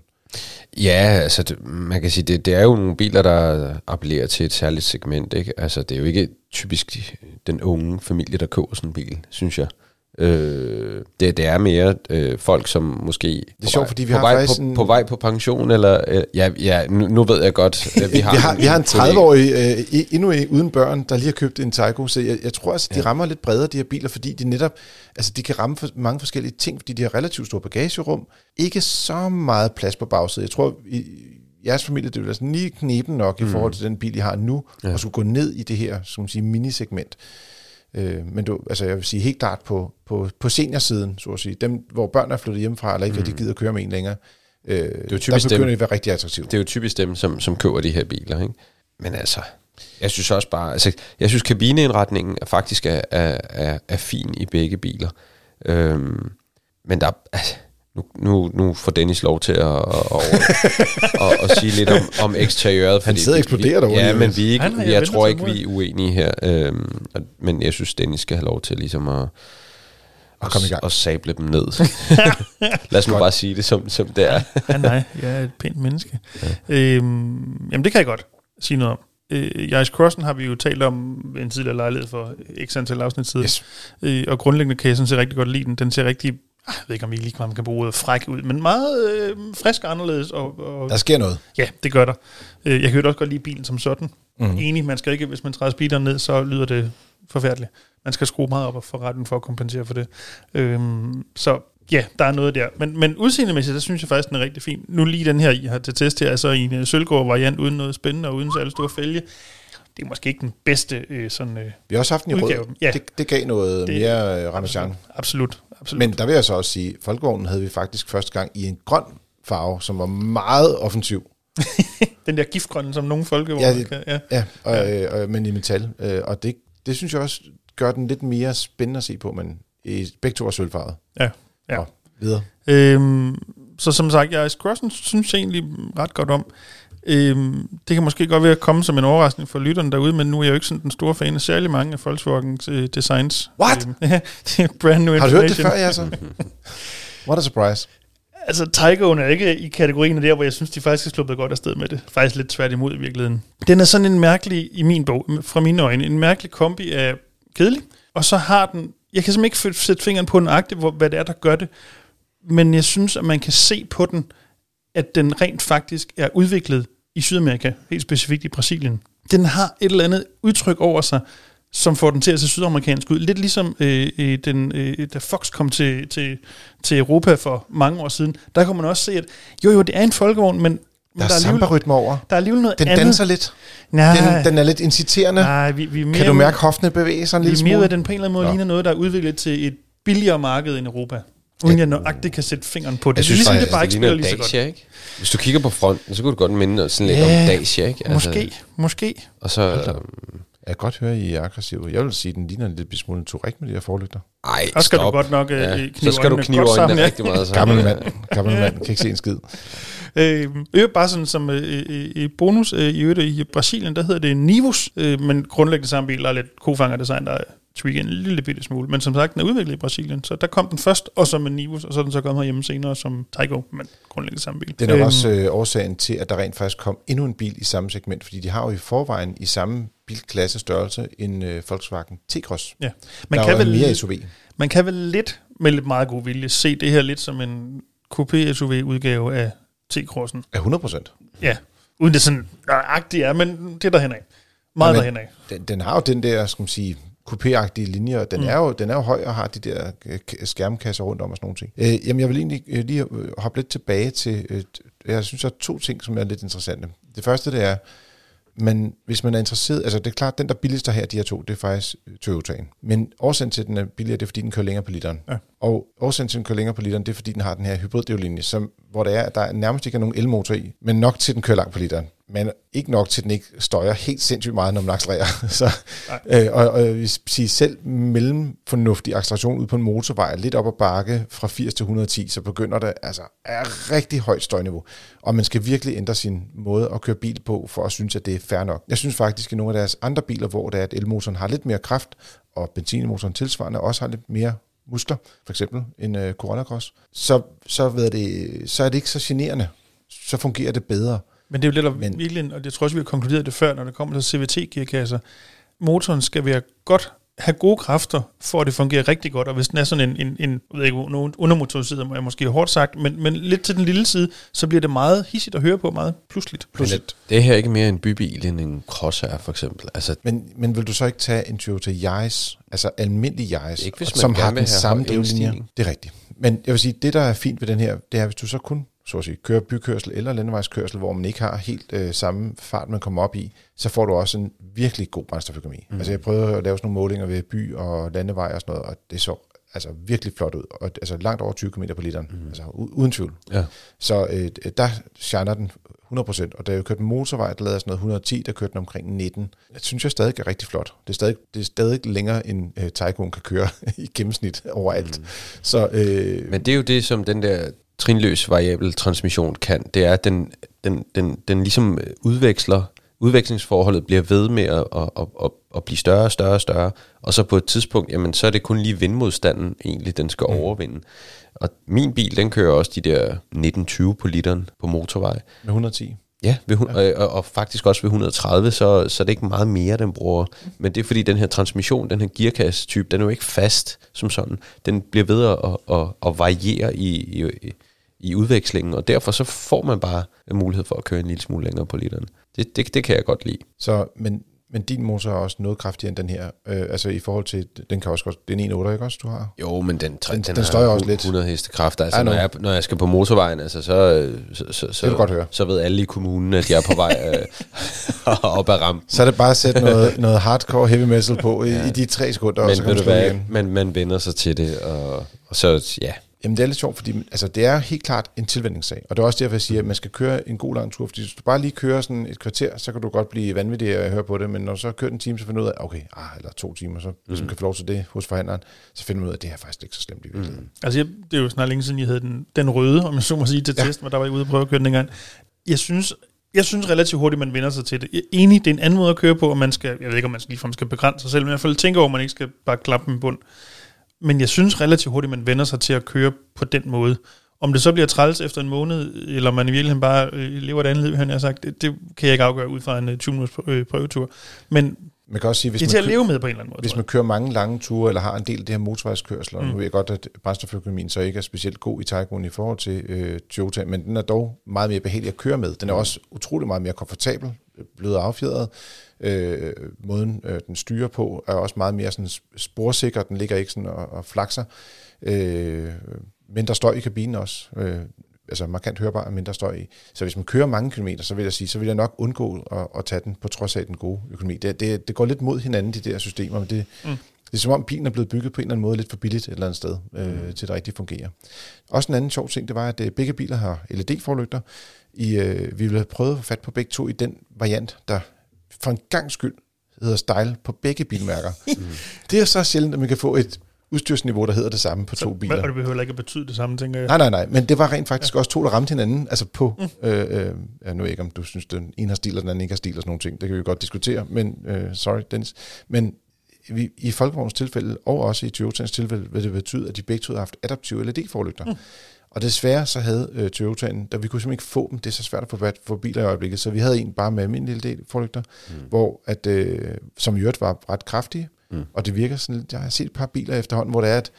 Ja, altså det, man kan sige, det, det er jo nogle biler, der appellerer til et særligt segment. Ikke? Altså det er jo ikke typisk den unge familie, der køber sådan en bil, synes jeg. Øh, det, det er mere øh, folk, som måske det er sjovt, fordi vi på, har vej, på, en... på vej på pension, eller øh, ja, ja nu, nu ved jeg godt, at vi (laughs) har, vi har, en, vi har en 30-årig, øh, endnu en, uden børn, der lige har købt en Taigo, så jeg, jeg tror altså, de ja. rammer lidt bredere, de her biler, fordi de netop, altså de kan ramme for mange forskellige ting, fordi de har relativt stort bagagerum, ikke så meget plads på bagsædet. Jeg tror, i, jeres familie, det vil altså lige knepen nok mm. i forhold til den bil, I har nu, ja. og skulle gå ned i det her, som man sige, minisegment. Øh, men du, altså jeg vil sige helt klart på, på, på seniorsiden, så at sige, dem, hvor børn er flyttet hjemmefra, eller ikke mm. rigtig gider køre med en længere, øh, det er jo typisk der begynder dem, det at være rigtig attraktivt. Det er jo typisk dem, som, som køber de her biler, ikke? Men altså, jeg synes også bare, altså, jeg synes kabineindretningen er faktisk er, er, er, er fin i begge biler. Øhm, men der, altså, nu, nu, nu får Dennis lov til at, at, at, at, at sige lidt om, om eksteriøret. Han sidder og eksploderer derude. Ja, men vi ikke, jeg, jeg tror ikke, vi er uenige her. Øhm, men jeg synes, Dennis skal have lov til ligesom at, og, komme i gang. og sable dem ned. Lad os nu bare sige det, som, som det er. ja, nej, jeg er et pænt menneske. Ja. Øhm, jamen, det kan jeg godt sige noget om. Øh, Crossen har vi jo talt om en tidligere lejlighed for x antal afsnit siden. Yes. Øh, og grundlæggende kan jeg sådan se rigtig godt lide den. Den ser rigtig jeg ved ikke, om I lige man kan bruge fræk ud, men meget øh, frisk og anderledes. Og, og, der sker noget. Ja, det gør der. Øh, jeg kan jo også godt lide bilen som sådan. Mm. Enig, man skal ikke, hvis man træder speederen ned, så lyder det forfærdeligt. Man skal skrue meget op og få retten for at kompensere for det. Øhm, så ja, der er noget der. Men, men udseendemæssigt, der synes jeg faktisk, den er rigtig fin. Nu lige den her, I har til test her, altså i en sølvgård variant uden noget spændende og uden så alle store fælge det er måske ikke den bedste øh, sådan, øh, Vi har også haft den i rød. Ja. Det, det gav noget det, mere øh, Absolut, absolut, absolut. Men der vil jeg så også sige, folkevognen havde vi faktisk første gang i en grøn farve, som var meget offensiv. (laughs) den der giftgrønne, som nogle folkevogne ja, kan. Ja, ja, og, ja. Øh, men i metal. Øh, og det, det synes jeg også gør den lidt mere spændende at se på, men i begge to er sølvfarvet. Ja, ja. Og videre. Øhm, så som sagt, jeg Crossen synes jeg egentlig ret godt om. Øhm, det kan måske godt være at komme som en overraskning for lytterne derude, men nu er jeg jo ikke sådan den store fan af særlig mange af Volkswagens øh, designs. What? Øhm, ja, (laughs) det er brand new Har du hørt det før, ja, så? (laughs) What a surprise. Altså, Tygoen er ikke i kategorien der, hvor jeg synes, de faktisk er sluppet godt afsted med det. Faktisk lidt svært imod i virkeligheden. Den er sådan en mærkelig, i min bog, fra mine øjne, en mærkelig kombi af kedelig, og så har den, jeg kan simpelthen ikke sætte fingeren på den agte, hvor, hvad det er, der gør det, men jeg synes, at man kan se på den, at den rent faktisk er udviklet i Sydamerika, helt specifikt i Brasilien. Den har et eller andet udtryk over sig, som får den til at se sydamerikansk ud. Lidt ligesom øh, øh, den, øh, da Fox kom til, til, til Europa for mange år siden. Der kunne man også se, at jo jo, det er en folkevogn, men der, er, der er samba-rytme over. Der er alligevel noget den andet. Den danser lidt. Nej. Den, den er lidt inciterende. Nej, vi, vi mere, kan du mærke hoftene bevæge sig en lille smule? Vi mere, den på en eller anden måde Nå. ligner noget, der er udviklet til et billigere marked end Europa. Uden jeg nøjagtigt kan sætte fingeren på det. Jeg synes, det, ligesom, det bare ikke spiller lige så godt. Ikke? Hvis du kigger på fronten, så kunne du godt minde sådan lidt ja, om Dacia, ikke? Altså, måske, måske. Og så... Øhm, jeg kan godt høre, at I er aggressive. Jeg vil sige, at den ligner en lille smule Touareg med de her forlygter. Ej, Så skal du godt nok øh, ja. knive Så skal du knive øjnene sammen, ja. rigtig meget. Så. Gammel mand. Gammel mand. Kan ikke se en skid. Øh, øvrigt bare sådan som øh, øh, bonus, øh, i øvrigt i Brasilien, der hedder det Nivus, øh, men grundlæggende samme bil, der er lidt kofanger-design, der er tweake en lille bitte smule. Men som sagt, den er udviklet i Brasilien, så der kom den først, og så med Nivus, og så er den så kommet hjemme senere som Taigo, men grundlæggende samme bil. Det er øhm, også øh, årsagen til, at der rent faktisk kom endnu en bil i samme segment, fordi de har jo i forvejen i samme bilklasse størrelse en øh, Volkswagen T-Cross. Ja. Man der kan vel mere SUV. Man kan vel lidt, med lidt meget god vilje, se det her lidt som en coupé-SUV-udgave af T-Crossen. Ja, 100 procent. Ja, uden det sådan nøjagtigt er, men det er derhen af. Meget ja, derhen af. Den, den har jo den der, skal man sige, coupé linjer. Den, mm. er jo, den er jo høj og har de der øh, skærmkasser rundt om og sådan nogle ting. Øh, jamen, jeg vil egentlig øh, lige øh, hoppe lidt tilbage til, øh, jeg synes, der er to ting, som er lidt interessante. Det første, det er, men hvis man er interesseret, altså det er klart, den der billigste her, de her to, det er faktisk Toyota'en. Men årsagen til, at den er billigere, det er, fordi den kører længere på literen. Ja. Og årsagen til, at den kører længere på literen, det er, fordi den har den her hybriddrivlinje, som, hvor der er, der nærmest ikke er nogen elmotor i, men nok til, at den kører langt på literen men ikke nok til, at den ikke støjer helt sindssygt meget, når man accelererer. (laughs) så, øh, og, og jeg vil sige, selv mellem fornuftig acceleration ud på en motorvej, lidt op ad bakke fra 80 til 110, så begynder det altså er rigtig højt støjniveau. Og man skal virkelig ændre sin måde at køre bil på, for at synes, at det er fair nok. Jeg synes faktisk, at nogle af deres andre biler, hvor det er, at elmotoren har lidt mere kraft, og benzinmotoren tilsvarende også har lidt mere muskler, for eksempel en uh, Corolla Cross, så, så, ved det, så er det ikke så generende. Så fungerer det bedre. Men det er jo lidt af Men, virkelig, og jeg tror også, vi har konkluderet det før, når det kommer til CVT-gearkasser. Motoren skal være godt have gode kræfter, for at det fungerer rigtig godt, og hvis den er sådan en, en, en jeg ved ikke, nogen undermotoriseret, må jeg måske hårdt sagt, men, men lidt til den lille side, så bliver det meget hissigt at høre på, meget pludseligt. pludseligt. Det er her ikke mere en bybil end en Cross er, for eksempel. Altså, men, men vil du så ikke tage en Toyota Yaris, altså almindelig Yaris, ikke, hvis man som har den samme drivlinje? Det er rigtigt. Men jeg vil sige, det der er fint ved den her, det er, hvis du så kun så at sige, kører bykørsel eller landevejskørsel, hvor man ikke har helt øh, samme fart, man kommer op i, så får du også en virkelig god brændstoføkonomi. Mm. Altså jeg prøvede at lave sådan nogle målinger ved by og landevej og sådan noget, og det så altså virkelig flot ud, og altså langt over 20 km på literen, mm. altså uden tvivl. Ja. Så øh, der shiner den 100%, og da jeg kørte motorvej, der lavede sådan noget 110, der kørte den omkring 19. Det synes jeg stadig er rigtig flot. Det er stadig, det er stadig længere, end øh, Taycan kan køre (laughs) i gennemsnit overalt. Mm. Så, øh, Men det er jo det, som den der trinløs variabel transmission kan. Det er, at den, den, den, den ligesom udveksler udvekslingsforholdet bliver ved med at, at, at, at, at blive større og større og større, og så på et tidspunkt, jamen så er det kun lige vindmodstanden egentlig, den skal mm. overvinde. Og min bil, den kører også de der 19-20 på literen på motorvej. Med 110? Ja, ved, ja. Og, og faktisk også ved 130, så, så er det ikke meget mere, den bruger. Men det er fordi, den her transmission, den her gearkasse-type, den er jo ikke fast som sådan. Den bliver ved at, at, at variere i, i, i udvekslingen, og derfor så får man bare mulighed for at køre en lille smule længere på literen. Det, det, det kan jeg godt lide. Så, men, men din motor er også noget kraftigere end den her. Øh, altså i forhold til, den kan også godt, det er en 1.8, ikke også, du har? Jo, men den, den, den, den støjer også lidt. 100 hestekræfter. Altså, ja, når, jeg, når jeg skal på motorvejen, altså, så, så, så, så, godt høre. så ved alle i kommunen, at jeg er på vej øh, (laughs) op ad rampen. Så er det bare at sætte noget, (laughs) noget hardcore heavy metal på ja. i, i de tre sekunder. Men og så ved du hvad, man, man vender sig til det, og, og så, ja, Jamen det er lidt sjovt, fordi altså, det er helt klart en tilvændingssag. Og det er også derfor, jeg siger, at man skal køre en god lang tur. Fordi hvis du bare lige kører sådan et kvarter, så kan du godt blive vanvittig at høre på det. Men når du så kører en time, så finder du ud af, okay, ah, eller to timer, så hvis mm. man kan få lov til det hos forhandleren, så finder man ud af, at det er faktisk ikke så slemt i virkeligheden. Mm. Altså jeg, det er jo snart længe siden, jeg havde den, den røde, om jeg så må sige, til test, ja. hvor der var jeg ude og prøve at køre den engang. Jeg synes, jeg synes relativt hurtigt, man vender sig til det. Jeg er enig, det er en anden måde at køre på, og man skal, jeg ved ikke, om man skal, ligefrem skal begrænse sig selv, men i hvert fald tænke over, at man ikke skal bare klappe en bund. Men jeg synes relativt hurtigt, man vender sig til at køre på den måde. Om det så bliver træls efter en måned, eller man i virkeligheden bare øh, lever et andet liv, han har sagt, det, det kan jeg ikke afgøre ud fra en 20 minutters øh, prøvetur. Men man kan også sige, hvis det er til at leve med på en eller anden måde. Hvis man kører mange lange ture, eller har en del af det her motorvejskørsel, og mm. nu ved jeg godt, at brændstoføkonomien så ikke er specielt god i Taycan i forhold til øh, Toyota, men den er dog meget mere behagelig at køre med. Den er mm. også utrolig meget mere komfortabel, blevet affjedret. Øh, måden, øh, den styrer på, er også meget mere sådan sporsikker. Den ligger ikke sådan og, og flakser. Øh, mindre støj i kabinen også. Øh, altså markant hørbar og mindre støj i. Så hvis man kører mange kilometer, så vil jeg sige, så vil jeg nok undgå at, at tage den på trods af den gode økonomi. Det, det, det går lidt mod hinanden, de der systemer, men det, mm det er som om bilen er blevet bygget på en eller anden måde lidt for billigt et eller andet sted, øh, mm. til det rigtig fungerer. Også en anden sjov ting, det var, at øh, begge biler har LED-forlygter. I, øh, vi ville have prøvet at få fat på begge to i den variant, der for en gang skyld hedder Style på begge bilmærker. (laughs) mm. Det er så sjældent, at man kan få et udstyrsniveau, der hedder det samme på så, to biler. Og det behøver ikke at betyde det samme, tænker jeg. Nej, nej, nej, men det var rent faktisk ja. også to, der ramte hinanden, altså på, mm. øh, øh, jeg nu ikke, om du synes, den ene har stil, og den anden ikke har stil, og sådan nogle ting, det kan vi godt diskutere, men, øh, sorry Dennis, men vi, i Folkevognens tilfælde, og også i Toyotas tilfælde, vil det betyde, at de begge to har haft adaptive LED-forlygter. Mm. Og desværre så havde øh, Toyota'en, da vi kunne simpelthen ikke få dem, det er så svært at få, få biler i øjeblikket, så vi havde en bare med almindelige LED-forlygter, mm. hvor at, øh, som i øvrigt var ret kraftige, mm. og det virker sådan lidt, jeg har set et par biler efterhånden, hvor det er, at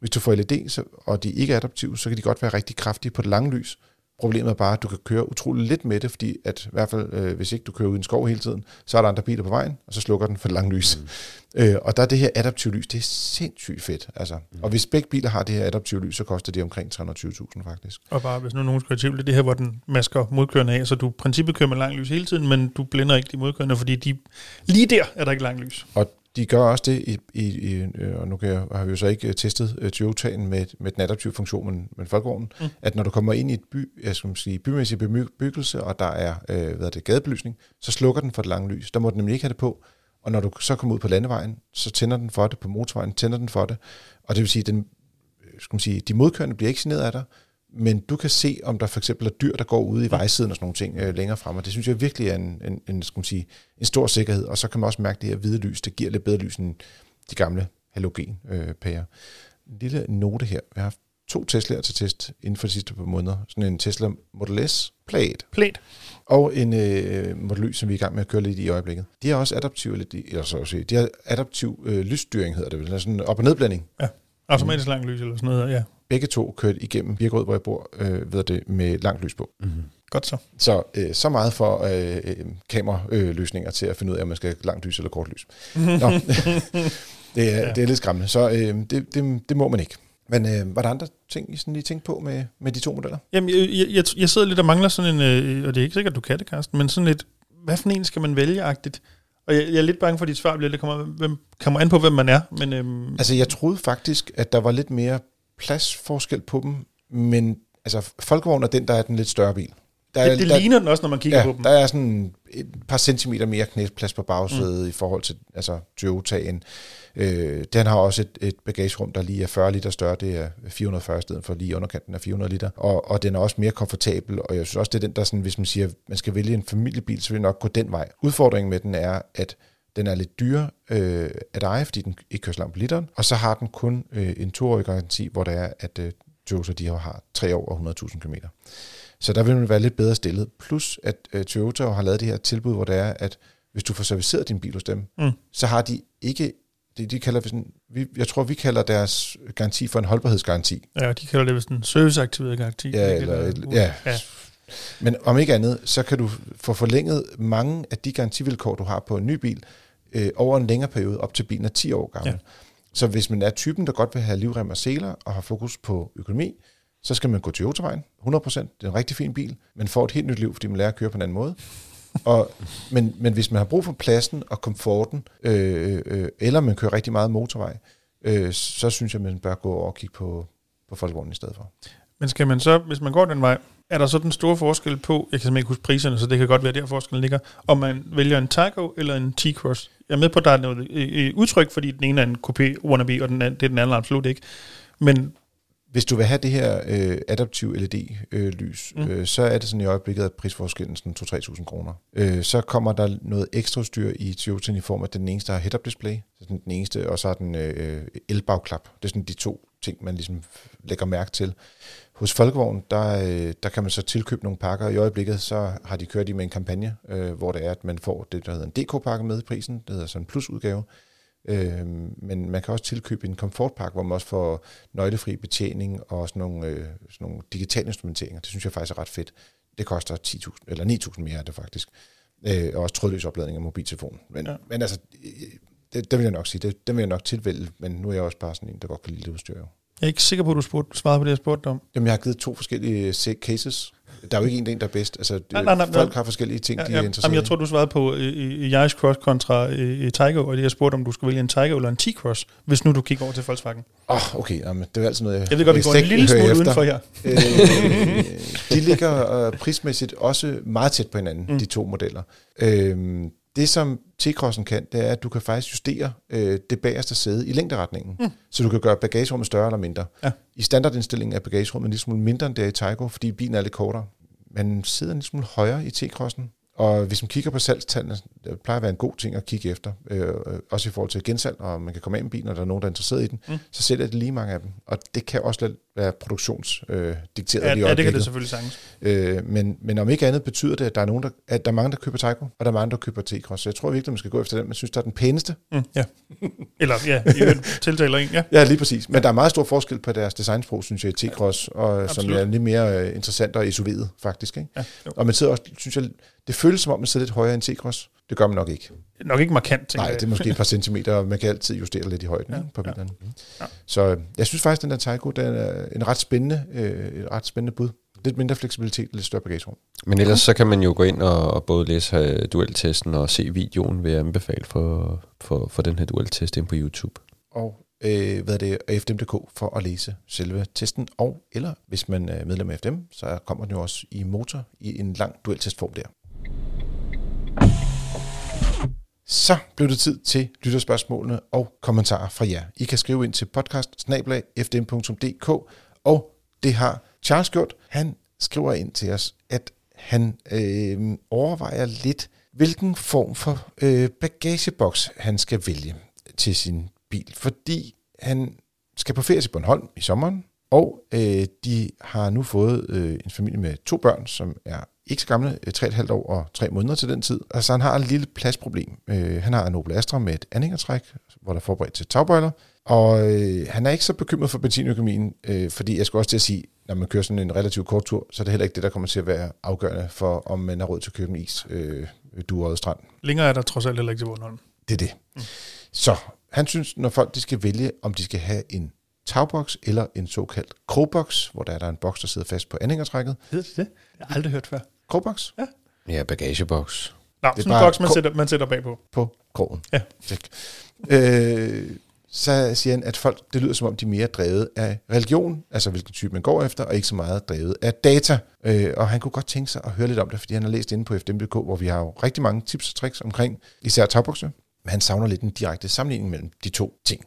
hvis du får LED, så, og de ikke er adaptive, så kan de godt være rigtig kraftige på det lange lys. Problemet er bare, at du kan køre utrolig lidt med det, fordi at i hvert fald, øh, hvis ikke du kører uden skov hele tiden, så er der andre biler på vejen, og så slukker den for det lange lys. Mm. (laughs) Øh, og der er det her adaptive lys, det er sindssygt fedt. Altså. Mm. Og hvis begge biler har det her adaptive lys, så koster det omkring 320.000 faktisk. Og bare hvis nu nogen skulle tvivl, det er det her, hvor den masker modkørende af, så du i princippet kører med lang lys hele tiden, men du blænder ikke de modkørende, fordi de, lige der er der ikke lang lys. Og de gør også det, i, i, i, og nu kan jeg, har vi jo så ikke testet uh, Toyota'en med, med den adaptive funktion, men, men folkevognen, mm. at når du kommer ind i et by, jeg skal sige, bymæssig bebyggelse, og der er uh, hvad er det, gadebelysning, så slukker den for det lange lys. Der må den nemlig ikke have det på, og når du så kommer ud på landevejen, så tænder den for det, på motorvejen tænder den for det, og det vil sige, den, skal man sige, de modkørende bliver ikke generet af dig, men du kan se, om der for eksempel er dyr, der går ude i vejsiden og sådan nogle ting øh, længere frem, og det synes jeg virkelig er en, en, en, skal man sige, en stor sikkerhed, og så kan man også mærke det her hvide lys, det giver lidt bedre lys end de gamle halogenpærer. Øh, en lille note her, vi har haft to Tesla'er til test inden for de sidste par måneder. Sådan en Tesla Model S Plaid. Plaid. Og en øh, Model Y, som vi er i gang med at køre lidt i øjeblikket. De har også adaptiv, eller så at sige, de har adaptiv øh, lysstyring, hedder det vel. Sådan en op- og nedblanding. Ja, automatisk mm. lang lys eller sådan noget, ja begge to kørt igennem Birkerød, hvor jeg bor, øh, ved det, med langt lys på. Mm-hmm. Godt så. Så, øh, så meget for øh, kameraløsninger til at finde ud af, om man skal have langt lys eller kort lys. (laughs) Nå, (laughs) det, er, ja. det er lidt skræmmende, så øh, det, det, det må man ikke. Men øh, var der andre ting, I sådan lige tænkte på med, med de to modeller? Jamen, jeg, jeg, jeg, jeg sidder lidt og mangler sådan en, øh, og det er ikke sikkert, du kan det, Carsten, men sådan lidt, hvad for en skal man vælge-agtigt? Og jeg, jeg er lidt bange for, at dit svar bliver, det kommer, hvem, kommer an på, hvem man er. Men, øhm, Altså, jeg troede faktisk, at der var lidt mere pladsforskel på dem, men altså, Folkevogn er den, der er den lidt større bil. Der er, det, det der, ligner den også, når man kigger ja, på dem. der er sådan et par centimeter mere knæsplads på bagsædet mm. i forhold til altså, Toyotaen. Øh, den har også et, et bagagerum, der lige er 40 liter større. Det er 440 i stedet for lige underkanten af 400 liter. Og, og den er også mere komfortabel, og jeg synes også, det er den, der sådan, hvis man siger, at man skal vælge en familiebil, så vil nok gå den vej. Udfordringen med den er, at den er lidt dyre øh, at eje, fordi den ikke kører så langt på literen, og så har den kun øh, en toårig garanti, hvor det er, at øh, Toyota de har 3 år og 100.000 km. Så der vil man være lidt bedre stillet. Plus, at øh, Toyota har lavet det her tilbud, hvor det er, at hvis du får serviceret din bil hos dem, Mm. så har de ikke, det de kalder, sådan, vi, jeg tror, vi kalder deres garanti for en holdbarhedsgaranti. Ja, de kalder det vist en serviceaktiveret garanti. Ja, ikke? eller- ja. ja. Men om ikke andet, så kan du få forlænget mange af de garantivilkår, du har på en ny bil, øh, over en længere periode, op til bilen er 10 år gammel. Ja. Så hvis man er typen, der godt vil have livrem og seler, og har fokus på økonomi, så skal man gå til Toyota-vejen, 100%. Det er en rigtig fin bil. Man får et helt nyt liv, fordi man lærer at køre på en anden måde. Og, men, men hvis man har brug for pladsen og komforten, øh, øh, eller man kører rigtig meget motorvej, øh, så synes jeg, man bør gå over og kigge på, på folkevognen i stedet for. Men skal man så, hvis man går den vej, er der så den store forskel på, jeg kan simpelthen ikke huske priserne, så det kan godt være, der forskellen ligger, om man vælger en Tygo eller en T-Cross. Jeg er med på, at der er noget øh, øh, udtryk, fordi den ene er en coupé wannabe, og den anden, det er den anden absolut ikke. Men Hvis du vil have det her øh, adaptiv LED-lys, Mm. mm. øh, så er det sådan i øjeblikket, at prisforskellen sådan 2-3.000 kroner. Øh, så kommer der noget ekstra styr i Toyota i form af, den eneste har head-up display, så sådan den eneste, og så har den øh, elbagklap. Det er sådan de to ting, man ligesom lægger mærke til. Hos Folkevogn, der, øh, der kan man så tilkøbe nogle pakker. I øjeblikket, så har de kørt i med en kampagne, øh, hvor det er, at man får det, der hedder en DK-pakke med i prisen. Det hedder sådan en plusudgave. Øh, men man kan også tilkøbe en komfortpakke, hvor man også får nøglefri betjening og sådan nogle, øh, sådan nogle digitale instrumenteringer. Det synes jeg faktisk er ret fedt. Det koster 10.000, eller 9.000 mere er det faktisk. Øh, og også trådløs opladning af mobiltelefonen. Men, Ja. men altså, det, det vil jeg nok sige, det, det vil jeg nok tilvælge, men nu er jeg også bare sådan en, der godt kan lide det udstyr. Jo. jeg er ikke sikker på, at du spurgte, svarede på det, jeg spurgte om. Jamen, jeg har givet to forskellige se- cases. Der er jo ikke en, der er bedst. Altså, Nej, nej, nej, nej, folk nej. har forskellige ting, Ja, de ja. er interesseret Jamen, jeg i. tror, du svarede på øh, øh, Yaris Cross kontra øh, øh, Tygo, og jeg spurgte, om du skulle vælge en Tygo eller en T-Cross, hvis nu du kigger over til Volkswagen. Åh, oh, okay. Jamen, det er altid noget, jeg Jeg ved godt, vi går en lille smule efter. udenfor her. øh, de ligger øh, prismæssigt også meget tæt på hinanden, mm. de to modeller. Øh, det, som T-Crossen kan, det er, at du kan faktisk justere øh, det bagerste sæde i længderetningen. Mm. Så du kan gøre bagagerummet større eller mindre. Ja. I standardindstillingen er bagagerummet en lille smule mindre, end det er i Taigo, fordi bilen er lidt kortere. Man sidder en lille smule højere i T-Crossen. Og hvis man kigger på salgstallene, det plejer at være en god ting at kigge efter, øh, øh, også i forhold til gensalg, og man kan komme af med bilen, og der er nogen, der er interesseret i den, Mm. så sælger det lige mange af dem. Og det kan også være produktionsdikteret øh, dikteret Ja, i ja, det kan det selvfølgelig sagtens. Øh, men, men om ikke andet betyder det, at der er, nogen, der, at der er mange, der køber Tyco, og der er mange, der køber T-Cross. Så jeg tror virkelig, man skal gå efter den, man synes, der er den pæneste. Mm, ja. Eller ja, i tiltaler en, ja. Ja, lige præcis. Men der er meget stor forskel på deres designsprog, synes jeg, i T-Cross, og, som er lidt mere øh, interessant og isoleret, faktisk. Ikke? ja jo. Og man sidder også, synes jeg, det føles som om, man sidder lidt højere end T-Cross. Det gør man nok ikke. Nok ikke markant, tænker Nej, det er måske et par (laughs) centimeter, og man kan altid justere lidt i højden Ja, på bilerne. Ja. Ja. Så øh, jeg synes faktisk, den der Tyco, den er en ret spændende, øh, et ret spændende bud. Lidt mindre fleksibilitet, lidt større bagagerum. Men ellers så kan man jo gå ind og, og både læse øh, dueltesten og se videoen, vil jeg anbefale for, for, for den her dueltest ind på YouTube. og øh, hvad er det, FDM.dk for at læse selve testen, og eller hvis man er medlem af FDM, så kommer den jo også i motor i en lang dueltestform der. Så blev det tid til lytterspørgsmålene og kommentarer fra jer. I kan skrive ind til podcast og det har Charles gjort. Han skriver ind til os, at han øh, overvejer lidt, hvilken form for øh, bagageboks han skal vælge til sin bil, fordi han skal på ferie til Bornholm i sommeren, og øh, de har nu fået øh, en familie med to børn, som er ikke så gamle, øh, 3,5 år og 3 måneder til den tid. Altså han har et lille pladsproblem. Øh, han har en Opel Astra med et anhængertræk, hvor der er forberedt til tagbøjler, og øh, han er ikke så bekymret for benzinøkonomien, øh, fordi jeg skal også til at sige, når man kører sådan en relativt kort tur, så er det heller ikke det, der kommer til at være afgørende for, om man har råd til at købe en is øh, du strand. Længere er der trods alt heller ikke til Bornholm. Det er det. Mm. Så han synes, når folk de skal vælge, om de skal have en tagboks eller en såkaldt krogboks, hvor der er der en boks, der sidder fast på anhængertrækket. Hedder det det? Jeg har aldrig hørt før. Krogboks Ja, bagageboks. Nå, er sådan en boks, man sætter, man sætter bagpå. på krogen. Ja. Check. Øh, så siger han, at folk, det lyder som om, de er mere drevet af religion, altså hvilken type man går efter, og ikke så meget drevet af data. Øh, og han kunne godt tænke sig at høre lidt om det, fordi han har læst inde på FDM.dk, hvor vi har jo rigtig mange tips og tricks omkring især tagbukser. Men han savner lidt en direkte sammenligning mellem de to ting.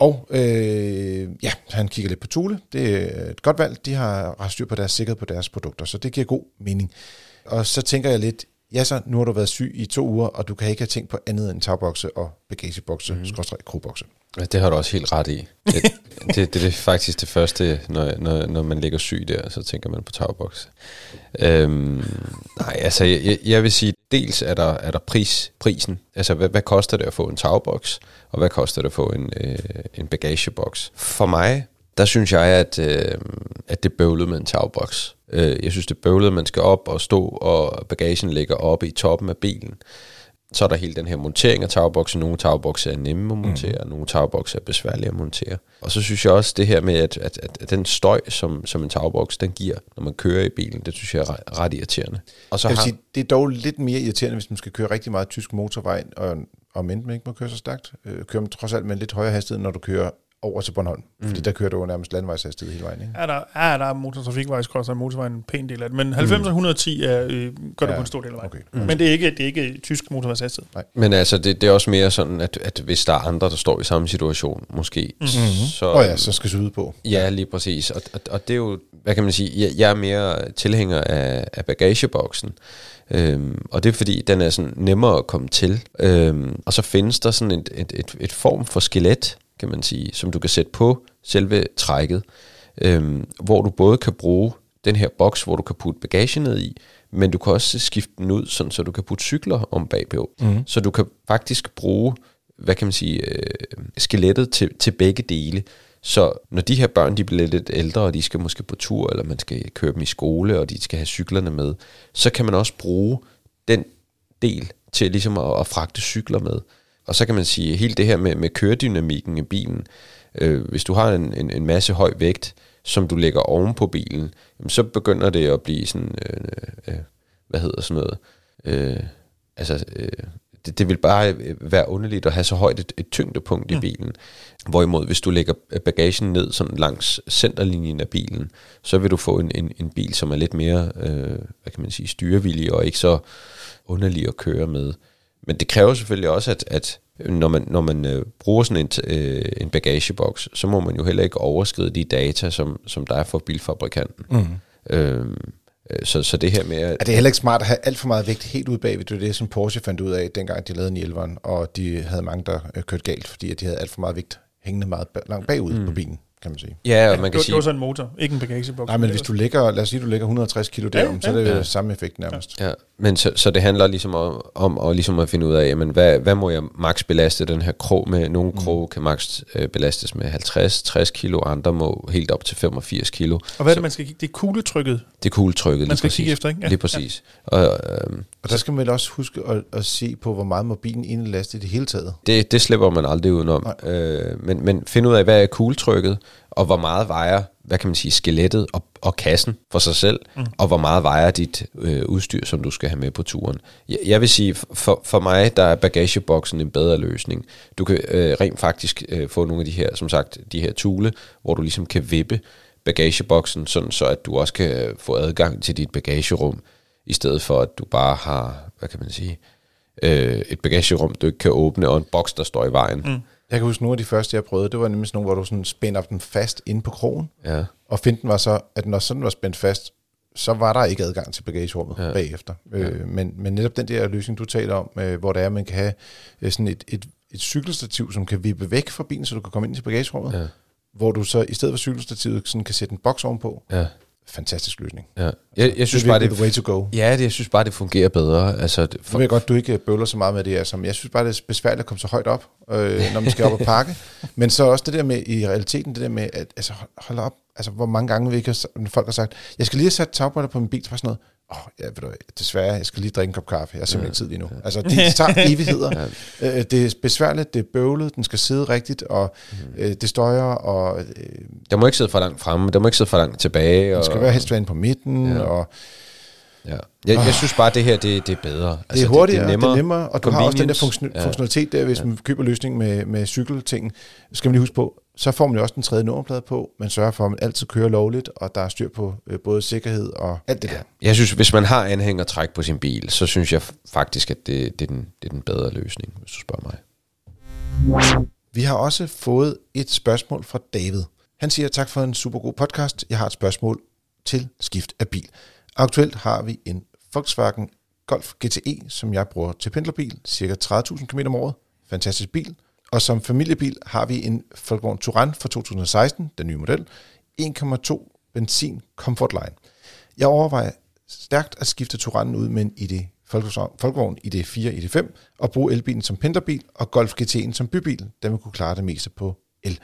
Og øh, ja, han kigger lidt på Thule. Det er et godt valg. De har ret styr på deres sikkerhed på deres produkter, så det giver god mening. Og så tænker jeg lidt, ja så, nu har du været syg i to uger, og du kan ikke have tænkt på andet end tagbokse og bagagebokse, mm. krogbokse. Ja, Det har du også helt ret i. Det, det, (laughs) det, det er faktisk det første, når, når, når man ligger syg der, så tænker man på tagboks. Øhm, nej, altså jeg, jeg- vil sige, dels er der, er der pris, prisen. Altså hvad, hvad koster det at få en tagboks, og hvad koster det at få en, øh, en bagageboks? For mig, der synes jeg, at, øh, at det bøvlet med en tagboks. Øh, jeg synes, det er bøvlet, at man skal op og stå, og bagagen ligger oppe i toppen af bilen. Så er der hele den her montering af tagbokse. Nogle tagbokse er nemme at montere, mm. nogle tagbokse er besværlige at montere. Og så synes jeg også det her med, at, at, at, at den støj, som, som en tagboks den giver, når man kører i bilen, det synes jeg er ret, ret irriterende. Og så Jeg vil har, sige, det er dog lidt mere irriterende, hvis man skal køre rigtig meget tysk motorvej, og end man ikke må køre så stærkt, øh, kører man trods alt med en lidt højere hastighed, når du kører over til Bornholm. Mm. Fordi der kører du jo nærmest landvejshastighed hele vejen. Ikke? Er der, er der motortrafikvejskrosser og motorvejen en pæn del af det, men 90 og 110 er, øh, gør det Ja, på en stor del af vejen. okay. Mm. Men det er ikke, det er ikke tysk motorvejshastighed. men altså, det, det er også mere sådan, at, at hvis der er andre, der står i samme situation, måske, mm-hmm. så... Og ja, så skal syde på. Ja, lige præcis. Og, og, og det er jo, hvad kan man sige, jeg, jeg er mere tilhænger af, af bagageboksen. Øhm, og det er fordi, den er sådan nemmere at komme til. Øhm, og så findes der sådan et, et, et, et form for skelet, kan man sige, som du kan sætte på selve trækket, øhm, hvor du både kan bruge den her boks, hvor du kan putte bagage ned i, men du kan også skifte den ud, sådan, så du kan putte cykler om bagpå. Mm. Så du kan faktisk bruge, hvad kan man sige, øh, skelettet til, til begge dele. Så når de her børn de bliver lidt ældre, og de skal måske på tur, eller man skal køre dem i skole, og de skal have cyklerne med, så kan man også bruge den del til ligesom at, at fragte cykler med. Og så kan man sige, hele det her med, med køredynamikken i bilen, øh, hvis du har en, en, en masse høj vægt, som du lægger oven på bilen, jamen, så begynder det at blive sådan, øh, øh, hvad hedder sådan noget, øh, altså, øh, det, det vil bare øh, være underligt at have så højt et, et tyngdepunkt i bilen. Hvorimod, hvis du lægger bagagen ned sådan langs centerlinjen af bilen, så vil du få en, en, en bil, som er lidt mere, øh, hvad kan man sige, styrevillig og ikke så underlig at køre med. Men det kræver selvfølgelig også, at, at når man, når man øh, bruger sådan en, øh, en bagageboks, så må man jo heller ikke overskride de data, som, som der er for bilfabrikanten. Mm. Øhm, øh, så, så det her med... At, Er det er heller ikke smart at have alt for meget vægt helt ude bagved? Det er det, som Porsche fandt ud af, dengang de lavede 911'eren, og de havde mange, der øh, kørte galt, fordi at de havde alt for meget vægt hængende meget langt bagud mm. på bilen, kan man sige. ja, og man det, kan var- sige... det var så en motor, ikke en bagageboks. Nej, men hvis du lægger, lad os sige, du lægger 160 kilo derom, ja, så er det ja. samme effekt nærmest. Ja, men så, så det handler ligesom om, om at, ligesom at finde ud af, jamen, hvad, hvad må jeg max belaste den her krog med? Nogle kroge kan max øh, belastes med 50-60 kilo, andre må helt op til 85 kilo. Og hvad er det, man skal kigge? Det er kugletrykket. Det er kugletrykket, Man lige skal præcis. kigge efter, ikke? Ja. Lige præcis. Og, øhm, Og der skal man vel også huske at, at se på, hvor meget må bilen egentlig laste i det hele taget. det, det slipper man aldrig udenom. Øh, men, men find ud af, hvad er kugletrykket, og hvor meget vejer, hvad kan man sige, skelettet og, og kassen for sig selv, mm. og hvor meget vejer dit øh, udstyr, som du skal have med på turen. Jeg, jeg vil sige, for, for mig, der er bagageboksen en bedre løsning. Du kan øh, rent faktisk øh, få nogle af de her, som sagt, de her tule, hvor du ligesom kan vippe bagageboksen, sådan så at du også kan få adgang til dit bagagerum, i stedet for at du bare har, hvad kan man sige, øh, et bagagerum, du ikke kan åbne, og en boks, der står i vejen. Mm. Jeg kan huske, nogle af de første, jeg prøvede, det var nemlig sådan nogle, hvor du sådan spænder den fast inde på krogen, Ja. og finten var så, at når sådan var spændt fast, så var der ikke adgang til bagagerummet ja. bagefter. Øh, men, men netop den der løsning, du taler om, øh, hvor det er, at man kan have øh, sådan et, et, et cykelstativ, som kan vippe væk fra bilen, så du kan komme ind til bagagerummet, Ja. hvor du så i stedet for cykelstativet sådan kan sætte en boks ovenpå. Ja. Fantastisk løsning. ja. Jeg, jeg synes det er bare, virkelig the way det, to go. ja, det, jeg synes bare, det fungerer bedre. Altså, det, For, jeg ved godt, du ikke bøvler så meget med det her. Som, jeg synes bare, det er besværligt at komme så højt op, øh, når man skal op og pakke. (laughs) Men så også det der med, i realiteten, det der med, at altså, hold, hold op. altså, hvor mange gange vi ikke har, folk har sagt, jeg skal lige have sat tagbriller på min bil, så sådan noget, åh, oh, ja, ved du, desværre, jeg skal lige drikke en kop kaffe, jeg har simpelthen ja, ikke tid lige nu. Altså, det tager (laughs) evigheder. ja. Øh, det er besværligt, det er bøvlet, den skal sidde rigtigt, og mm. øh, det støjer, og... Øh, der må ikke sidde for langt fremme, der må ikke sidde for langt tilbage. Den skal og, være helst være inde på midten, ja. og... Ja. Jeg, jeg synes bare, at det her det, det er bedre. Altså, det er hurtigere, det, det, er nemmere, det er nemmere, og du har også den der funktion, ja. funktionalitet der, hvis ja. man køber løsning med, med cykelting, skal man lige huske på, så får man jo også den tredje nummerplade på. Man sørger for, at man altid kører lovligt, og der er styr på øh, både sikkerhed og alt det ja. der. Jeg synes, hvis man har anhængertræk på sin bil, så synes jeg faktisk, at det, det, er, den, det er den bedre løsning, hvis du spørger mig. Vi har også fået et spørgsmål fra David. Han siger, tak for en super god podcast. Jeg har et spørgsmål til skift af bil. Aktuelt har vi en Volkswagen Golf GTE, som jeg bruger til pendlerbil, cirka 30.000 km om året. Fantastisk bil. Og som familiebil har vi en Volkswagen Touran fra 2016, den nye model, 1,2 benzin Comfort Line. Jeg overvejer stærkt at skifte Touranen ud med en ID Volkswagen ID4, ID5 og bruge elbilen som pendlerbil og Golf GT'en som bybil, da man kunne klare det meste på el.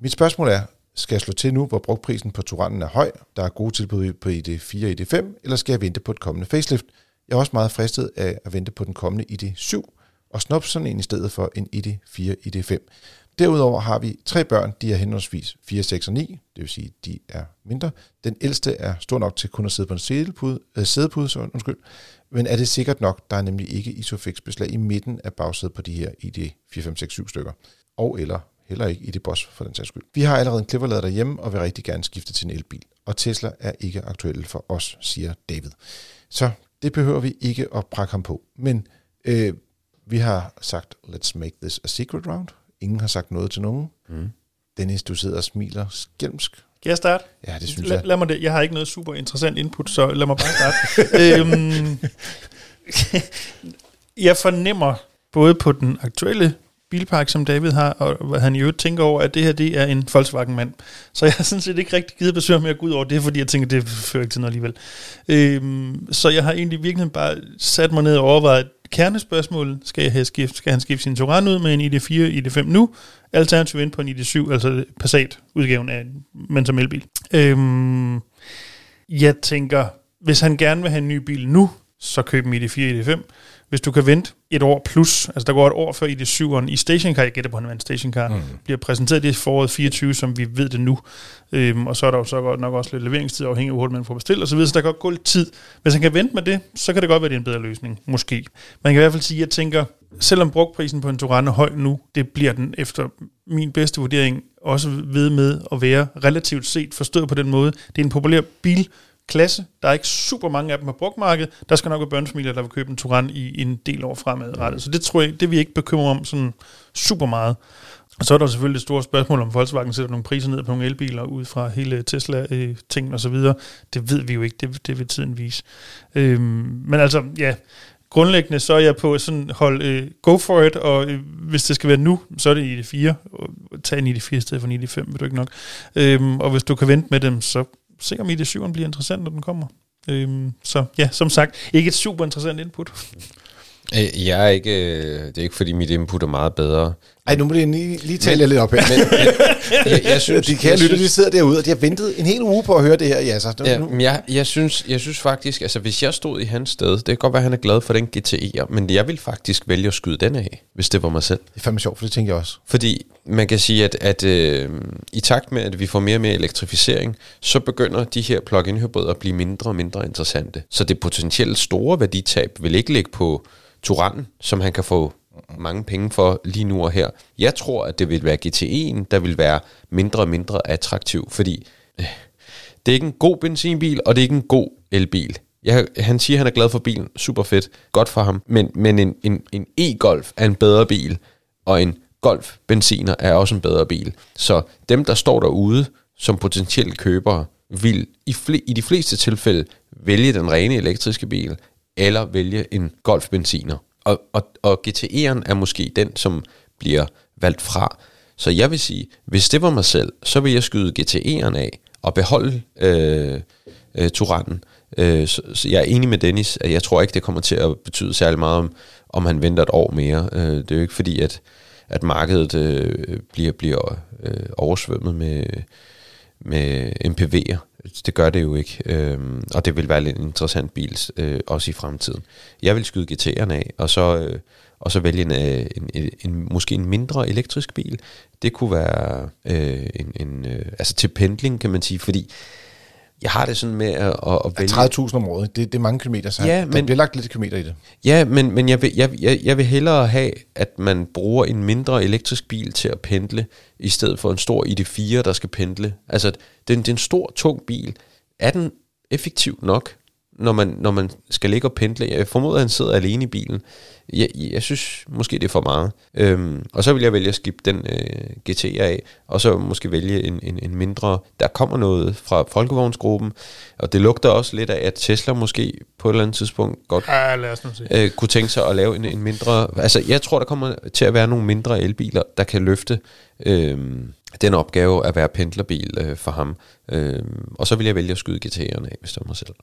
Mit spørgsmål er, skal jeg slå til nu, hvor brugprisen på Turanen er høj, der er gode tilbud på ID4 og ID5, eller skal jeg vente på et kommende facelift? Jeg er også meget fristet af at vente på den kommende ID7, og snup sådan en i stedet for en ID4, ID5. Derudover har vi tre børn, de er henholdsvis 4, 6 og 9, det vil sige, de er mindre. Den ældste er stor nok til kun at sidde på en sædepude, øh, sædepude så, undskyld. men er det sikkert nok? Der er nemlig ikke isofix beslag i midten af bagsædet på de her ID 4, 5, 6, 7 stykker. Og eller heller ikke i det boss for den sags skyld. Vi har allerede en klipperlader derhjemme, og vil rigtig gerne skifte til en elbil. Og Tesla er ikke aktuelle for os, siger David. Så det behøver vi ikke at prakke ham på. Men øh, vi har sagt, let's make this a secret round. Ingen har sagt noget til nogen. Mm. Dennis, du sidder og smiler skælmsk. Kan jeg starte? Ja, det synes La, jeg. Lad mig det. Jeg har ikke noget super interessant input, så lad mig bare starte. (laughs) øhm, jeg fornemmer både på den aktuelle bilpark, som David har, og hvad han i øvrigt tænker over, at det her det er en Volkswagen-mand. Så jeg har sådan set ikke rigtig givet besøg med at gå ud over det, fordi jeg tænker, det fører ikke til noget alligevel. Øhm, så jeg har egentlig virkelig bare sat mig ned og overvejet, kernespørgsmål, skal, jeg have skift, skal han skifte sin Touran ud med en ID4, ID5 nu, alternativt ind på en ID7, altså Passat-udgaven af men som elbil. Øhm, jeg tænker, hvis han gerne vil have en ny bil nu, så køb en ID4, ID5. Hvis du kan vente et år plus, altså der går et år før i det syveren, i stationcar, jeg gætter på, en stationcar, mm. bliver præsenteret det foråret 24, som vi ved det nu. Øhm, og så er der jo så godt nok også lidt leveringstid, afhængig af, hvor hurtigt man får bestilt osv., så, så der kan godt gå lidt tid. Hvis han kan vente med det, så kan det godt være, det er en bedre løsning, måske. Man kan i hvert fald sige, at jeg tænker, selvom brugprisen på en Touran er høj nu, det bliver den efter min bedste vurdering også ved med at være relativt set forstået på den måde. Det er en populær bil, klasse. Der er ikke super mange af dem på brugmarkedet. Der skal nok være børnefamilier, der vil købe en Turan i en del år fremadrettet. Så det tror jeg, det vi ikke bekymrer om sådan super meget. Og så er der selvfølgelig det store spørgsmål, om Volkswagen sætter nogle priser ned på nogle elbiler ud fra hele Tesla-ting øh, og så videre. Det ved vi jo ikke, det, det vil tiden vise. Øhm, men altså, ja, grundlæggende så er jeg på sådan hold øh, go for it, og øh, hvis det skal være nu, så er det i det 4. Tag en i det 4 i stedet for en i det 5, vil du ikke nok. Øhm, og hvis du kan vente med dem, så se om ID7 bliver interessant, når den kommer. Øhm, så ja, som sagt, ikke et super interessant input. Øh, jeg er ikke, øh, det er ikke fordi mit input er meget bedre. Ej, nu må jeg lige, lige tale men, lidt op her. Men, (laughs) men, jeg, jeg synes, de kære lytter, de sidder derude, og de har ventet en hel uge på at høre det her. Ja, så, ja, men jeg, jeg, synes, jeg synes faktisk, altså hvis jeg stod i hans sted, det kan godt være, at han er glad for den GTE'er, men jeg vil faktisk vælge at skyde den af, hvis det var mig selv. Det er fandme sjovt, for det tænker jeg også. Fordi man kan sige, at, at øh, i takt med, at vi får mere og mere elektrificering, så begynder de her plug-in hybrider at blive mindre og mindre interessante. Så det potentielt store værditab vil ikke ligge på Turan, som han kan få mange penge for lige nu og her. Jeg tror, at det vil være GT1, der vil være mindre og mindre attraktiv, fordi øh, det er ikke en god benzinbil, og det er ikke en god elbil. Jeg, han siger, at han er glad for bilen. Super fedt. Godt for ham. Men, men en, en, en e-Golf er en bedre bil, og en Golf benziner er også en bedre bil. Så dem, der står derude som potentielle købere, vil i, fl- i de fleste tilfælde vælge den rene elektriske bil, eller vælge en Golf benziner. Og, og, og GTE'eren er måske den, som bliver valgt fra. Så jeg vil sige, hvis det var mig selv, så vil jeg skyde GTE'eren af og beholde øh, øh, Turanen. Øh, så, så jeg er enig med Dennis, at jeg tror ikke, det kommer til at betyde særlig meget, om, om han venter et år mere. Øh, det er jo ikke fordi, at, at markedet øh, bliver, bliver øh, oversvømmet med, med MPV'er. Det gør det jo ikke, øhm, og det vil være en interessant bil, øh, også i fremtiden. Jeg vil skyde GT'erne af, og så, øh, og så vælge en, øh, en, en, en, måske en mindre elektrisk bil. Det kunne være øh, en, en, øh, altså til pendling, kan man sige, fordi jeg har det sådan med at, at, at vælge... 30.000 om året, det, det er mange kilometer, så Ja, der men- bliver lagt lidt kilometer i det. Ja, men, men jeg, vil, jeg, jeg, jeg vil hellere have, at man bruger en mindre elektrisk bil til at pendle, i stedet for en stor ID4, der skal pendle. Altså, det er en, det er en stor, tung bil. Er den effektiv nok, når man, når man skal ligge og pendle? Jeg formoder, at han sidder alene i bilen. Jeg, jeg synes måske, det er for meget. Øhm, og så vil jeg vælge at skifte den øh, GT af, og så måske vælge en, en, en mindre... Der kommer noget fra Folkevognsgruppen, og det lugter også lidt af, at Tesla måske på et eller andet tidspunkt godt Ja, lad os nu se. øh, kunne tænke sig at lave en, en mindre... Altså, jeg tror, der kommer til at være nogle mindre elbiler, der kan løfte øh, den opgave at være pendlerbil øh, for ham. Øh, og så vil jeg vælge at skyde GT'erne af, hvis det var mig selv.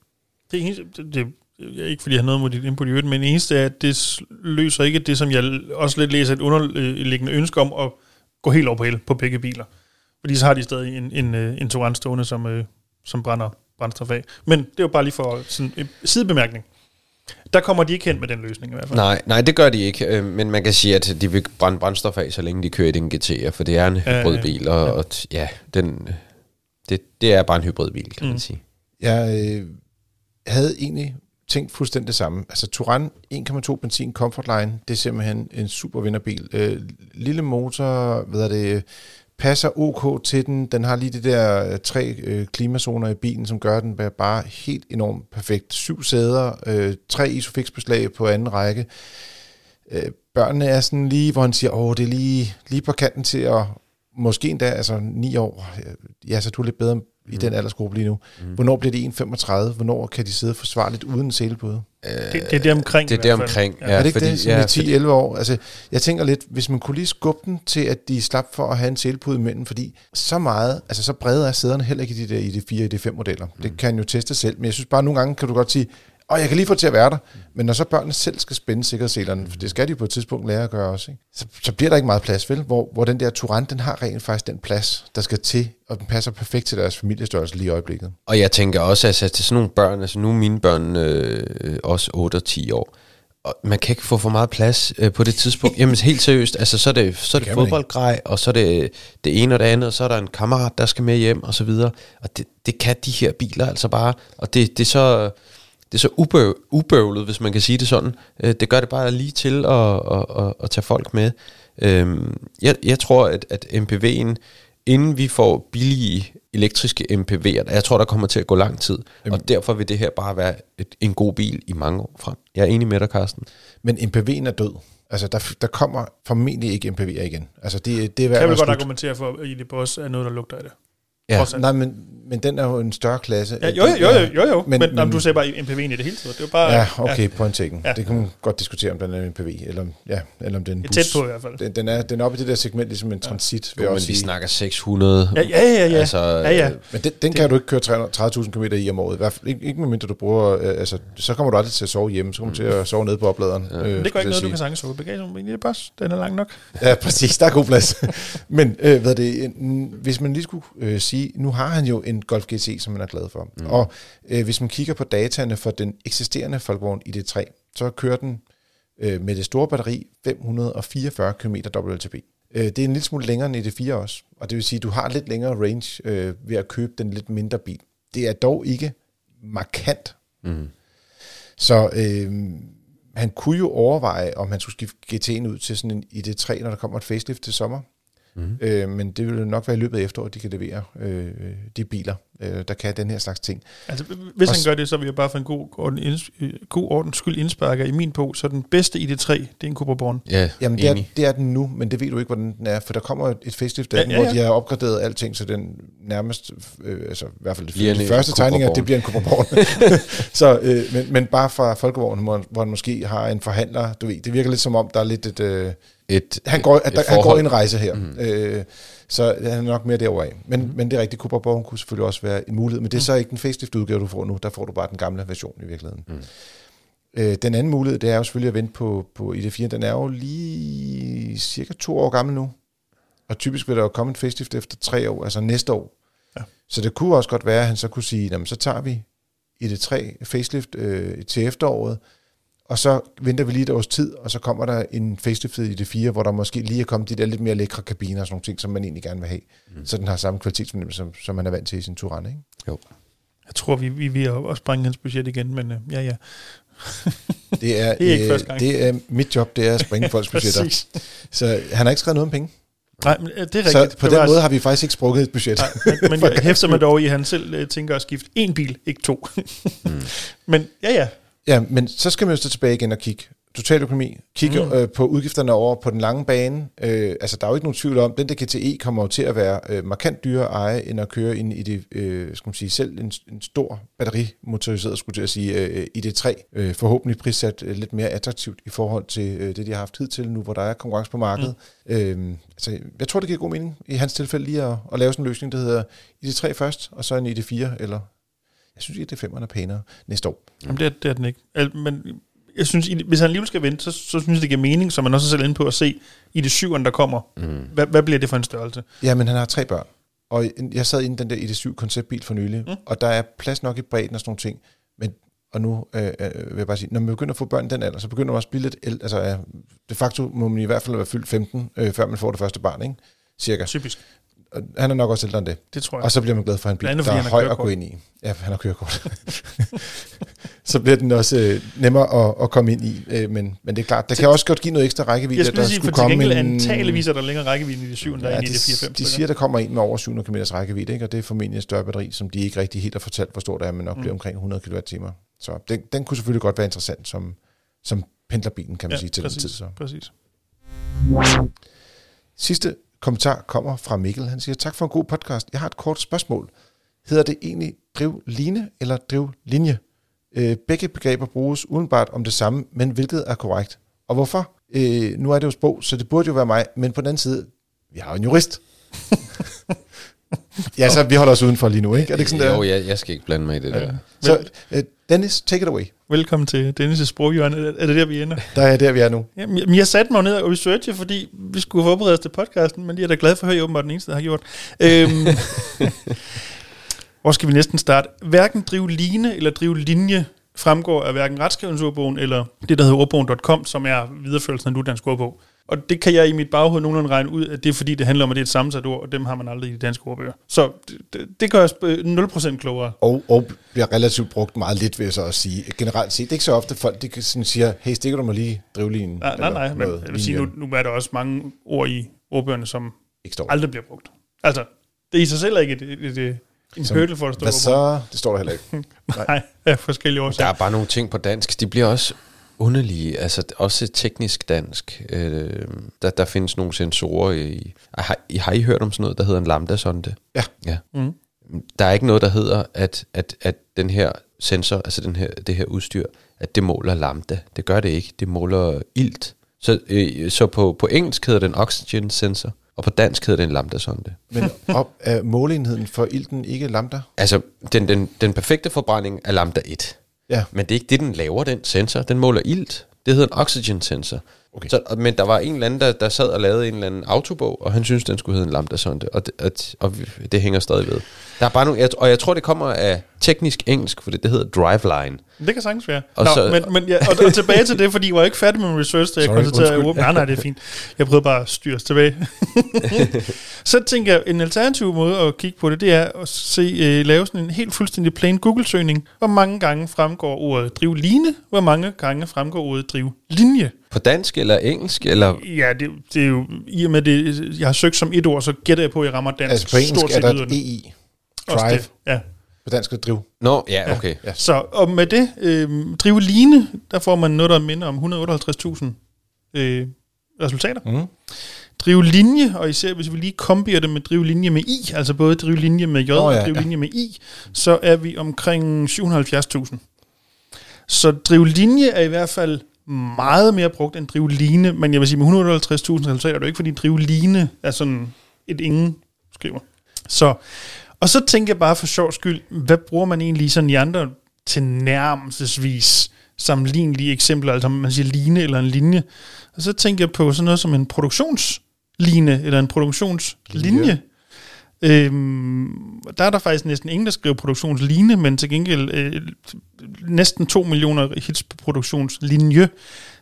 Det, eneste, det, det er ikke, fordi jeg har noget mod dit input i øvrigt, men det eneste er, at det løser ikke det, som jeg også lidt læser et underliggende ønske om at gå helt over på el på begge biler. Fordi så har de stadig en, en, øh, en Touran stående, som, øh, som brænder brændstof af. Men det er jo bare lige for sådan en sidebemærkning. Der kommer de ikke hen med den løsning i hvert fald. Nej, nej, det gør de ikke. Øh, men man kan sige, at de vil brænde brændstof af, så længe de kører i den GT'er, for det er en Ja, ja. hybridbil, og, og t- ja, den, det, det er bare en hybridbil, kan mm. Mm. man sige. Jeg øh, havde egentlig tænkt fuldstændig det samme. Altså Touran 1,2 benzin Comfortline, det er simpelthen en super vinderbil. Øh, lille motor, hvad er det, passer ok til den. Den har lige de der øh, tre øh, klimazoner i bilen, som gør den bare- helt enormt perfekt. Syv sæder, øh, tre isofix-beslag på anden række. Øh, børnene er sådan lige, hvor han siger, åh, det er lige, lige på kanten til at, måske endda, altså ni år, ja, så du er lidt bedre i den aldersgruppe lige nu. Mm. Hvornår bliver det 1,35? Hvornår kan de sidde forsvarligt uden en selepude? Det, det er det omkring. Det er det omkring, Ja. er det ikke fordi- det, som ja, i 10-11 år? Altså, jeg tænker lidt, hvis man kunne lige skubbe den til, at de slap for at have en selepude imellem, fordi så meget, altså så brede er sæderne heller ikke i de der i de 4 i de 5 modeller. Mm. Det kan han jo teste selv, men jeg synes bare, nogle gange kan du godt sige, og jeg kan lige få det til at være der, men når så børnene selv skal spænde sikkerhedsselerne, for det skal de på et tidspunkt lære at gøre også, ikke? Så, så bliver der ikke meget plads, vel? Hvor, hvor den der Touran, den har rent faktisk den plads, der skal til, og den passer perfekt til deres familiestørrelse lige i øjeblikket. Og jeg tænker også, altså til sådan nogle børn, altså nu er mine børn øh, også 8 og 10 år, og man kan ikke få for meget plads øh, på det tidspunkt. Jamen helt seriøst, altså så er det, så er det, ikke. fodboldgrej, og så er det det ene og det andet, og så er der en kammerat, der skal med hjem, og så videre. Og det, det kan de her biler altså bare, og det, det er så... Det er så ubøv, ubøvlet, hvis man kan sige det sådan. Øh, Det gør det bare lige til at, at, at, at tage folk med. Øhm, Jeg, jeg tror, at, at MPV'en, inden vi får billige elektriske MPV'er, jeg tror, der kommer til at gå lang tid. Og derfor vil det her bare være et, en god bil i mange år frem. Jeg er enig med dig, Carsten. Men MPV'en er død. Altså, der, der kommer formentlig ikke MPV'er igen. Altså, det, det er Kan jeg være vel godt slut. argumentere for, at ID Boss er noget, der lugter af det. Ja. Nej, men, men den er jo en større klasse. Ja, jo, jo, jo, jo, jo. Men, Men- men, du ser bare MPV'en i det hele taget. Det er jo bare... Ja, okay, point taken. Ja. Ja. Det kan man godt diskutere, om den er en PV, eller, ja, eller om den er en Det er bus. tæt på i hvert fald. Den, den, er, den er oppe i det der segment, ligesom en transit, vil Jo, men vi sige. snakker 600. Ja, ja, ja, ja. Altså, ja, ja. Men den, den kan du ikke køre 300 30.000 km i om året. I hvert fald ikke, ikke medmindre du bruger... Øh, altså, så kommer du aldrig til at sove hjemme. Så kommer du til at sove nede på opladeren. Ja. Øh, Men det skulle ikke noget, du kan sagtens sove i bagagen, men i det boss, den er lang nok. Ja, præcis. Der er god plads. (laughs) Men øh, hvad det, hvis man lige skulle øh, sige... Nu har han jo en Golf GT, som man er glad for. Mm. Og øh, hvis man kigger på dataene for den eksisterende Volkswagen ID3, så kører den øh, med det store batteri 544 km WLTP. Øh, det er en lille smule længere end ID4 også, og det vil sige, at du har lidt længere range øh, ved at købe den lidt mindre bil. Det er dog ikke markant. Mm. Så øh, han kunne jo overveje, om han skulle skifte GT'en ud til sådan en ID3, når der kommer et facelift til sommer. Mm. Øh, men det vil jo nok være i løbet af efteråret, de kan levere øh, de biler, øh, der kan den her slags ting. Altså, hvis Og han gør det, så vil jeg bare for en god, orden, øh, god ordens skyld indsparker i min på, så den bedste ID3, det er en Cooper Born. Ja, Jamen, det er, det er den nu, men det ved du ikke, hvordan den er, for der kommer et facelift af Ja, den, ja, hvor ja. de har opgraderet alting, så den nærmest, øh, altså i hvert fald det, de første tegninger, det bliver en Cooper Born. (laughs) (laughs) så, øh, men, men bare fra Folkevognen, hvor, hvor han måske har en forhandler, du ved, det virker lidt som om, der er lidt et... Øh, Et, han går, at et der, han går en rejse her. Mm. Øh, så han er nok mere derovre af. Men, mm. men det er rigtigt, Cooper Born kunne selvfølgelig også være en mulighed, men det er så ikke den facelift udgave, du får nu. Der får du bare den gamle version i virkeligheden. Mm. Øh, den anden mulighed, det er jo selvfølgelig at vente på, på ID4. Den er jo lige cirka to år gammel nu. Og typisk vil der jo komme en facelift efter tre år, altså næste år. Ja. Så det kunne også godt være, at han så kunne sige, jamen så tager vi i det 3 facelift øh, til efteråret, og så venter vi lige et års tid, og så kommer der en facelift i det 4, hvor der måske lige er kommet de der lidt mere lækre kabiner og sådan nogle ting, som man egentlig gerne vil have. Mm. Så den har samme kvalitetsfornemmelse, som, som man er vant til i sin Touran, ikke? Jo. Jeg tror, vi, vi, vi er at sprænge hans budget igen, men øh, ja, ja. Det er, (laughs) Det er ikke øh, første gang. det er mit job, det er at springe (laughs) folks budgetter. Så han har ikke skrevet noget om penge. Nej, men øh, det er Så rigtigt. på Det var den måde har vi faktisk ikke sprukket et budget. Nej, men, men (laughs) jeg hæfter mig dog i, at han selv øh, tænker at skifte en bil, ikke to. mm. Men ja, ja. Ja, men så skal man jo så tilbage igen og kigge. Totaløkonomi. Kigge mm. øh, på udgifterne over på den lange bane. Øh, altså, der er jo ikke nogen tvivl om, den der GTE kommer jo til at være øh, markant dyrere at eje, end at køre ind i det, øh, skal man sige, selv en, en stor batterimotoriseret, skulle jeg sige, øh, i det 3. Øh, forhåbentlig prissat øh, lidt mere attraktivt i forhold til øh, det, de har haft tid til nu, hvor der er konkurrence på markedet. Mm. Øh, altså, jeg tror, det giver god mening i hans tilfælde lige at, at lave sådan en løsning, der hedder i det 3 først, og så en i det 4, eller jeg synes, at det 5'erne er pænere næste år. Jamen, det, er, det er den ikke. Al, men jeg synes, hvis han alligevel skal vente, så, så synes jeg, det giver mening, som man også er selv inde på at se i det syvende, der kommer. Mm. Hvad, hvad bliver det for en størrelse? Ja, men han har tre børn. Og jeg sad inde i den der ID7 konceptbil for nylig, mm. og der er plads nok i bredden og sådan nogle ting. Men, og nu øh, øh, vil jeg bare sige, når man begynder at få børn i den alder, så begynder man også at blive lidt ældre. Altså, de facto må man i hvert fald være fyldt 15, øh, før man får det første barn, ikke? Cirka. Typisk. Og han er nok også ældre end det. Det tror jeg. Og så bliver man glad for en bil, andet, der er høj at kørekort. gå ind i. Ja, han har kørekort. (laughs) så bliver den også øh, nemmere at, at komme ind i. Øh, men, men det er klart, der kan også godt give noget ekstra rækkevidde. jeg skulle at lige sige, der for skulle til komme gengæld en- antageligvis er der længere rækkevidde i det syvende, der er Ja, i de, det 4-5. de siger, der kommer en med over 700 km rækkevidde, ikke? og det er formentlig et større batteri, som de ikke rigtig helt har fortalt, hvor stort det er, men nok mm. bliver omkring 100 kWh. Så den, den kunne selvfølgelig godt være interessant som, som pendlerbilen, kan man ja, sige, til præcis, den tid. Så. præcis. Sidste kommentar kommer fra Mikkel. Han siger, tak for en god podcast. Jeg har et kort spørgsmål. Hedder det egentlig drivline eller drivlinje? Øh, begge begreber bruges udenbart om det samme, men hvilket er korrekt? Og hvorfor? Øh, nu er det jo sprog, så det burde jo være mig, men på den anden side, vi har jo en jurist. (laughs) ja, så vi holder os udenfor lige nu, ikke? Er det ikke sådan, der? Jo, jeg, jeg skal ikke blande mig i det der. Så øh, Dennis, take it away. Velkommen til Dennis' sproghjørne. Er det der, vi ender? Der er der, vi er nu. Jamen, jeg- satte mig ned og researchede, fordi vi skulle forberede os til podcasten, men jeg er da glad for at høre, at jeg åbenbart den eneste, der har gjort. Øhm, (laughs) hvor skal vi næsten starte? Hverken drive line eller drive linje fremgår af hverken retskrivelsordbogen eller det, der hedder ordbogen.com, som er videreførelsen af Nudansk ordbog. Og det kan jeg i mit baghoved nogenlunde regne ud, at det er fordi, det handler om, at det er et sammensat ord, og dem har man aldrig i de danske ordbøger. Så det, det, det gør os øh, 0% klogere. Og, og bliver relativt brugt meget lidt, vil jeg så også sige. Generelt set, det er ikke så ofte folk, de kan sådan siger, hey, stikker du mig lige drivlinjen? Nej, nej, nej, men jeg vil sige, nu, nu er der også mange ord i ordbøgerne, som Ikke står. aldrig bliver brugt. Altså, det er i sig selv ikke et, et, et, en Som- hurdle for at stå Hvad så? Det står der heller ikke. (laughs) Nej, af forskellige Der årsager. er bare nogle ting på dansk, de bliver også underlige, altså også teknisk dansk. Øh, der, der findes nogle sensorer i... Har, I- har I hørt om sådan noget, der hedder en lambda-sonde? Ja. ja. Mm. Der er ikke noget, der hedder, at, at, at den her sensor, altså den her, det her udstyr, at det måler lambda. Det gør det ikke. Det måler ilt. Så, øh, så på, på engelsk hedder den oxygen sensor, og på dansk hedder den lambda-sonde. Men op er måleenheden for ilten ikke lambda? Altså, den, den, den perfekte forbrænding er lambda 1. Ja. Men det er ikke det, den laver, den sensor. Den måler ilt. Det hedder en oxygen sensor. Okay. Så, men der var en eller anden, der, der sad og lavede en eller anden autobog, og han synes den skulle hedde en lambda-sonde, og det, og, og det hænger stadig ved. Der er bare nogle, jeg, og jeg tror, det kommer af teknisk engelsk, for det, det hedder driveline. Det kan sagtens være. Og Nå, så- men, men ja, og, og tilbage til det, fordi jeg var ikke færdig med min research, da jeg konstaterede, at nej, nej, det er fint. Jeg prøvede bare at styre os tilbage. (laughs) så tænker jeg, en alternativ måde at kigge på det, det er at se, øh, lave sådan en helt fuldstændig plain Google-søgning. Hvor mange gange fremgår ordet drivline? Hvor mange gange fremgår ordet drivlinje? På dansk eller engelsk, eller... Ja, det, det er jo, i og med det, jeg har søgt som et ord, så gætter jeg på, at jeg rammer dansk Altså på engelsk stort er set der yder et den. EI. Drive. det, Ja. På dansk er det driv. Nå, ja, okay. Ja. Så og med det, øh, drive line, der får man noget, der minder om 158.000 øh, resultater. Mm. Drive linje, og især hvis vi lige kombinerer det med drive linje med i, altså både drive linje med j og ja, drive ja. linje med i, så er vi omkring 770.000. Så drive linje er i hvert fald meget mere brugt end drivline, men jeg vil sige med 158.000 resultater er det jo ikke, fordi drivline er sådan et ingen skriver. Så, og så tænker jeg bare for sjov skyld, hvad bruger man egentlig sådan i andre til nærmelsesvis sammenlignelige eksempler, altså man siger line eller en linje. Og så tænker jeg på sådan noget som en produktionsline eller en produktionslinje. Linje. Øhm, der er der faktisk næsten ingen, der skriver produktionslinje, men til gengæld øh, næsten 2 millioner hits på produktionslinje.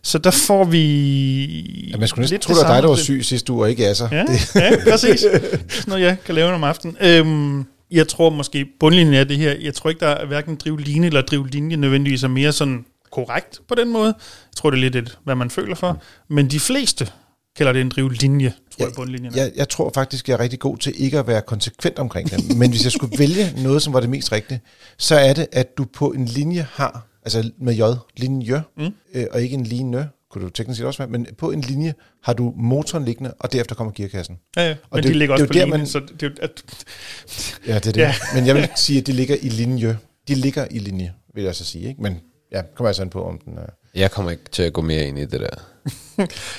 Så der får vi... Ja, man skulle næsten tro, det var dig, der var syg sidste uge, og ikke Asser. Ja, Det, ja præcis. Sådan noget, jeg kan lave om aftenen. Øhm, jeg tror måske, bundlinjen er det her, jeg tror ikke, der er hverken drivlinje eller drivlinje nødvendigvis er mere sådan korrekt på den måde. Jeg tror, det er lidt et, hvad man føler for. Men de fleste kalder det en drivlinje, tror jeg, bundlinjen er. jeg, jeg tror faktisk, jeg er rigtig god til ikke at være konsekvent omkring det. Men hvis jeg skulle (laughs) vælge noget, som var det mest rigtige, så er det, at du på en linje har, altså med J, linje, mm. øh, og ikke en linje, kunne du teknisk set også være, men på en linje har du motoren liggende, og derefter kommer gearkassen. Ja, ja. Men det- de ligger det er også jo på man- så det er at, Ja, det er det. Ja. Men jeg vil sige, at de ligger i linje. De ligger i linje, vil jeg så sige. Ikke? Men ja, kommer altså an på, om den er... Jeg kommer ikke til at gå mere ind i det der.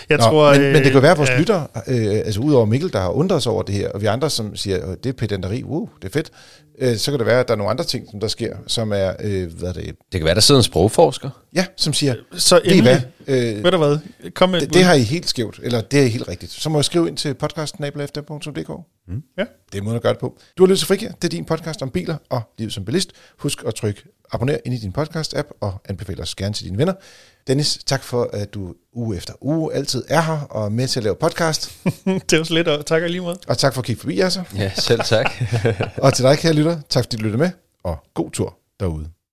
Jeg Nå, tror... men, men det kan være, at vores øh, øh, lytter, øh, altså udover Mikkel, der har undret sig over det her, og vi andre, som siger, at det er pedanteri, uh, det er fedt, øh, så kan det være, at der er nogle andre ting, som der sker, som er, øh, hvad er det, Det kan være, der sidder en sprogforsker. ja, som siger, Så ved I endelig, hvad, øh, ved du hvad, kom med et det, det har I helt skævt, eller det er helt rigtigt. Så må jeg skrive ind til podcastnabelafter.dk. Mm. Ja. Det er måden at gøre det på. Du har lyttet til Frikær. Det er din podcast om biler og livet som bilist. Husk at trykke abonner ind i din podcast-app og anbefale os gerne til dine venner. Dennis, tak for, at du uge efter uge altid er her og er med til at lave podcast. (laughs) det er jo så lidt, og tak lige måde. Og tak for at kigge forbi, altså. Ja, selv tak. (laughs) Og til dig, kære lytter, tak fordi du lyttede med, og god tur derude.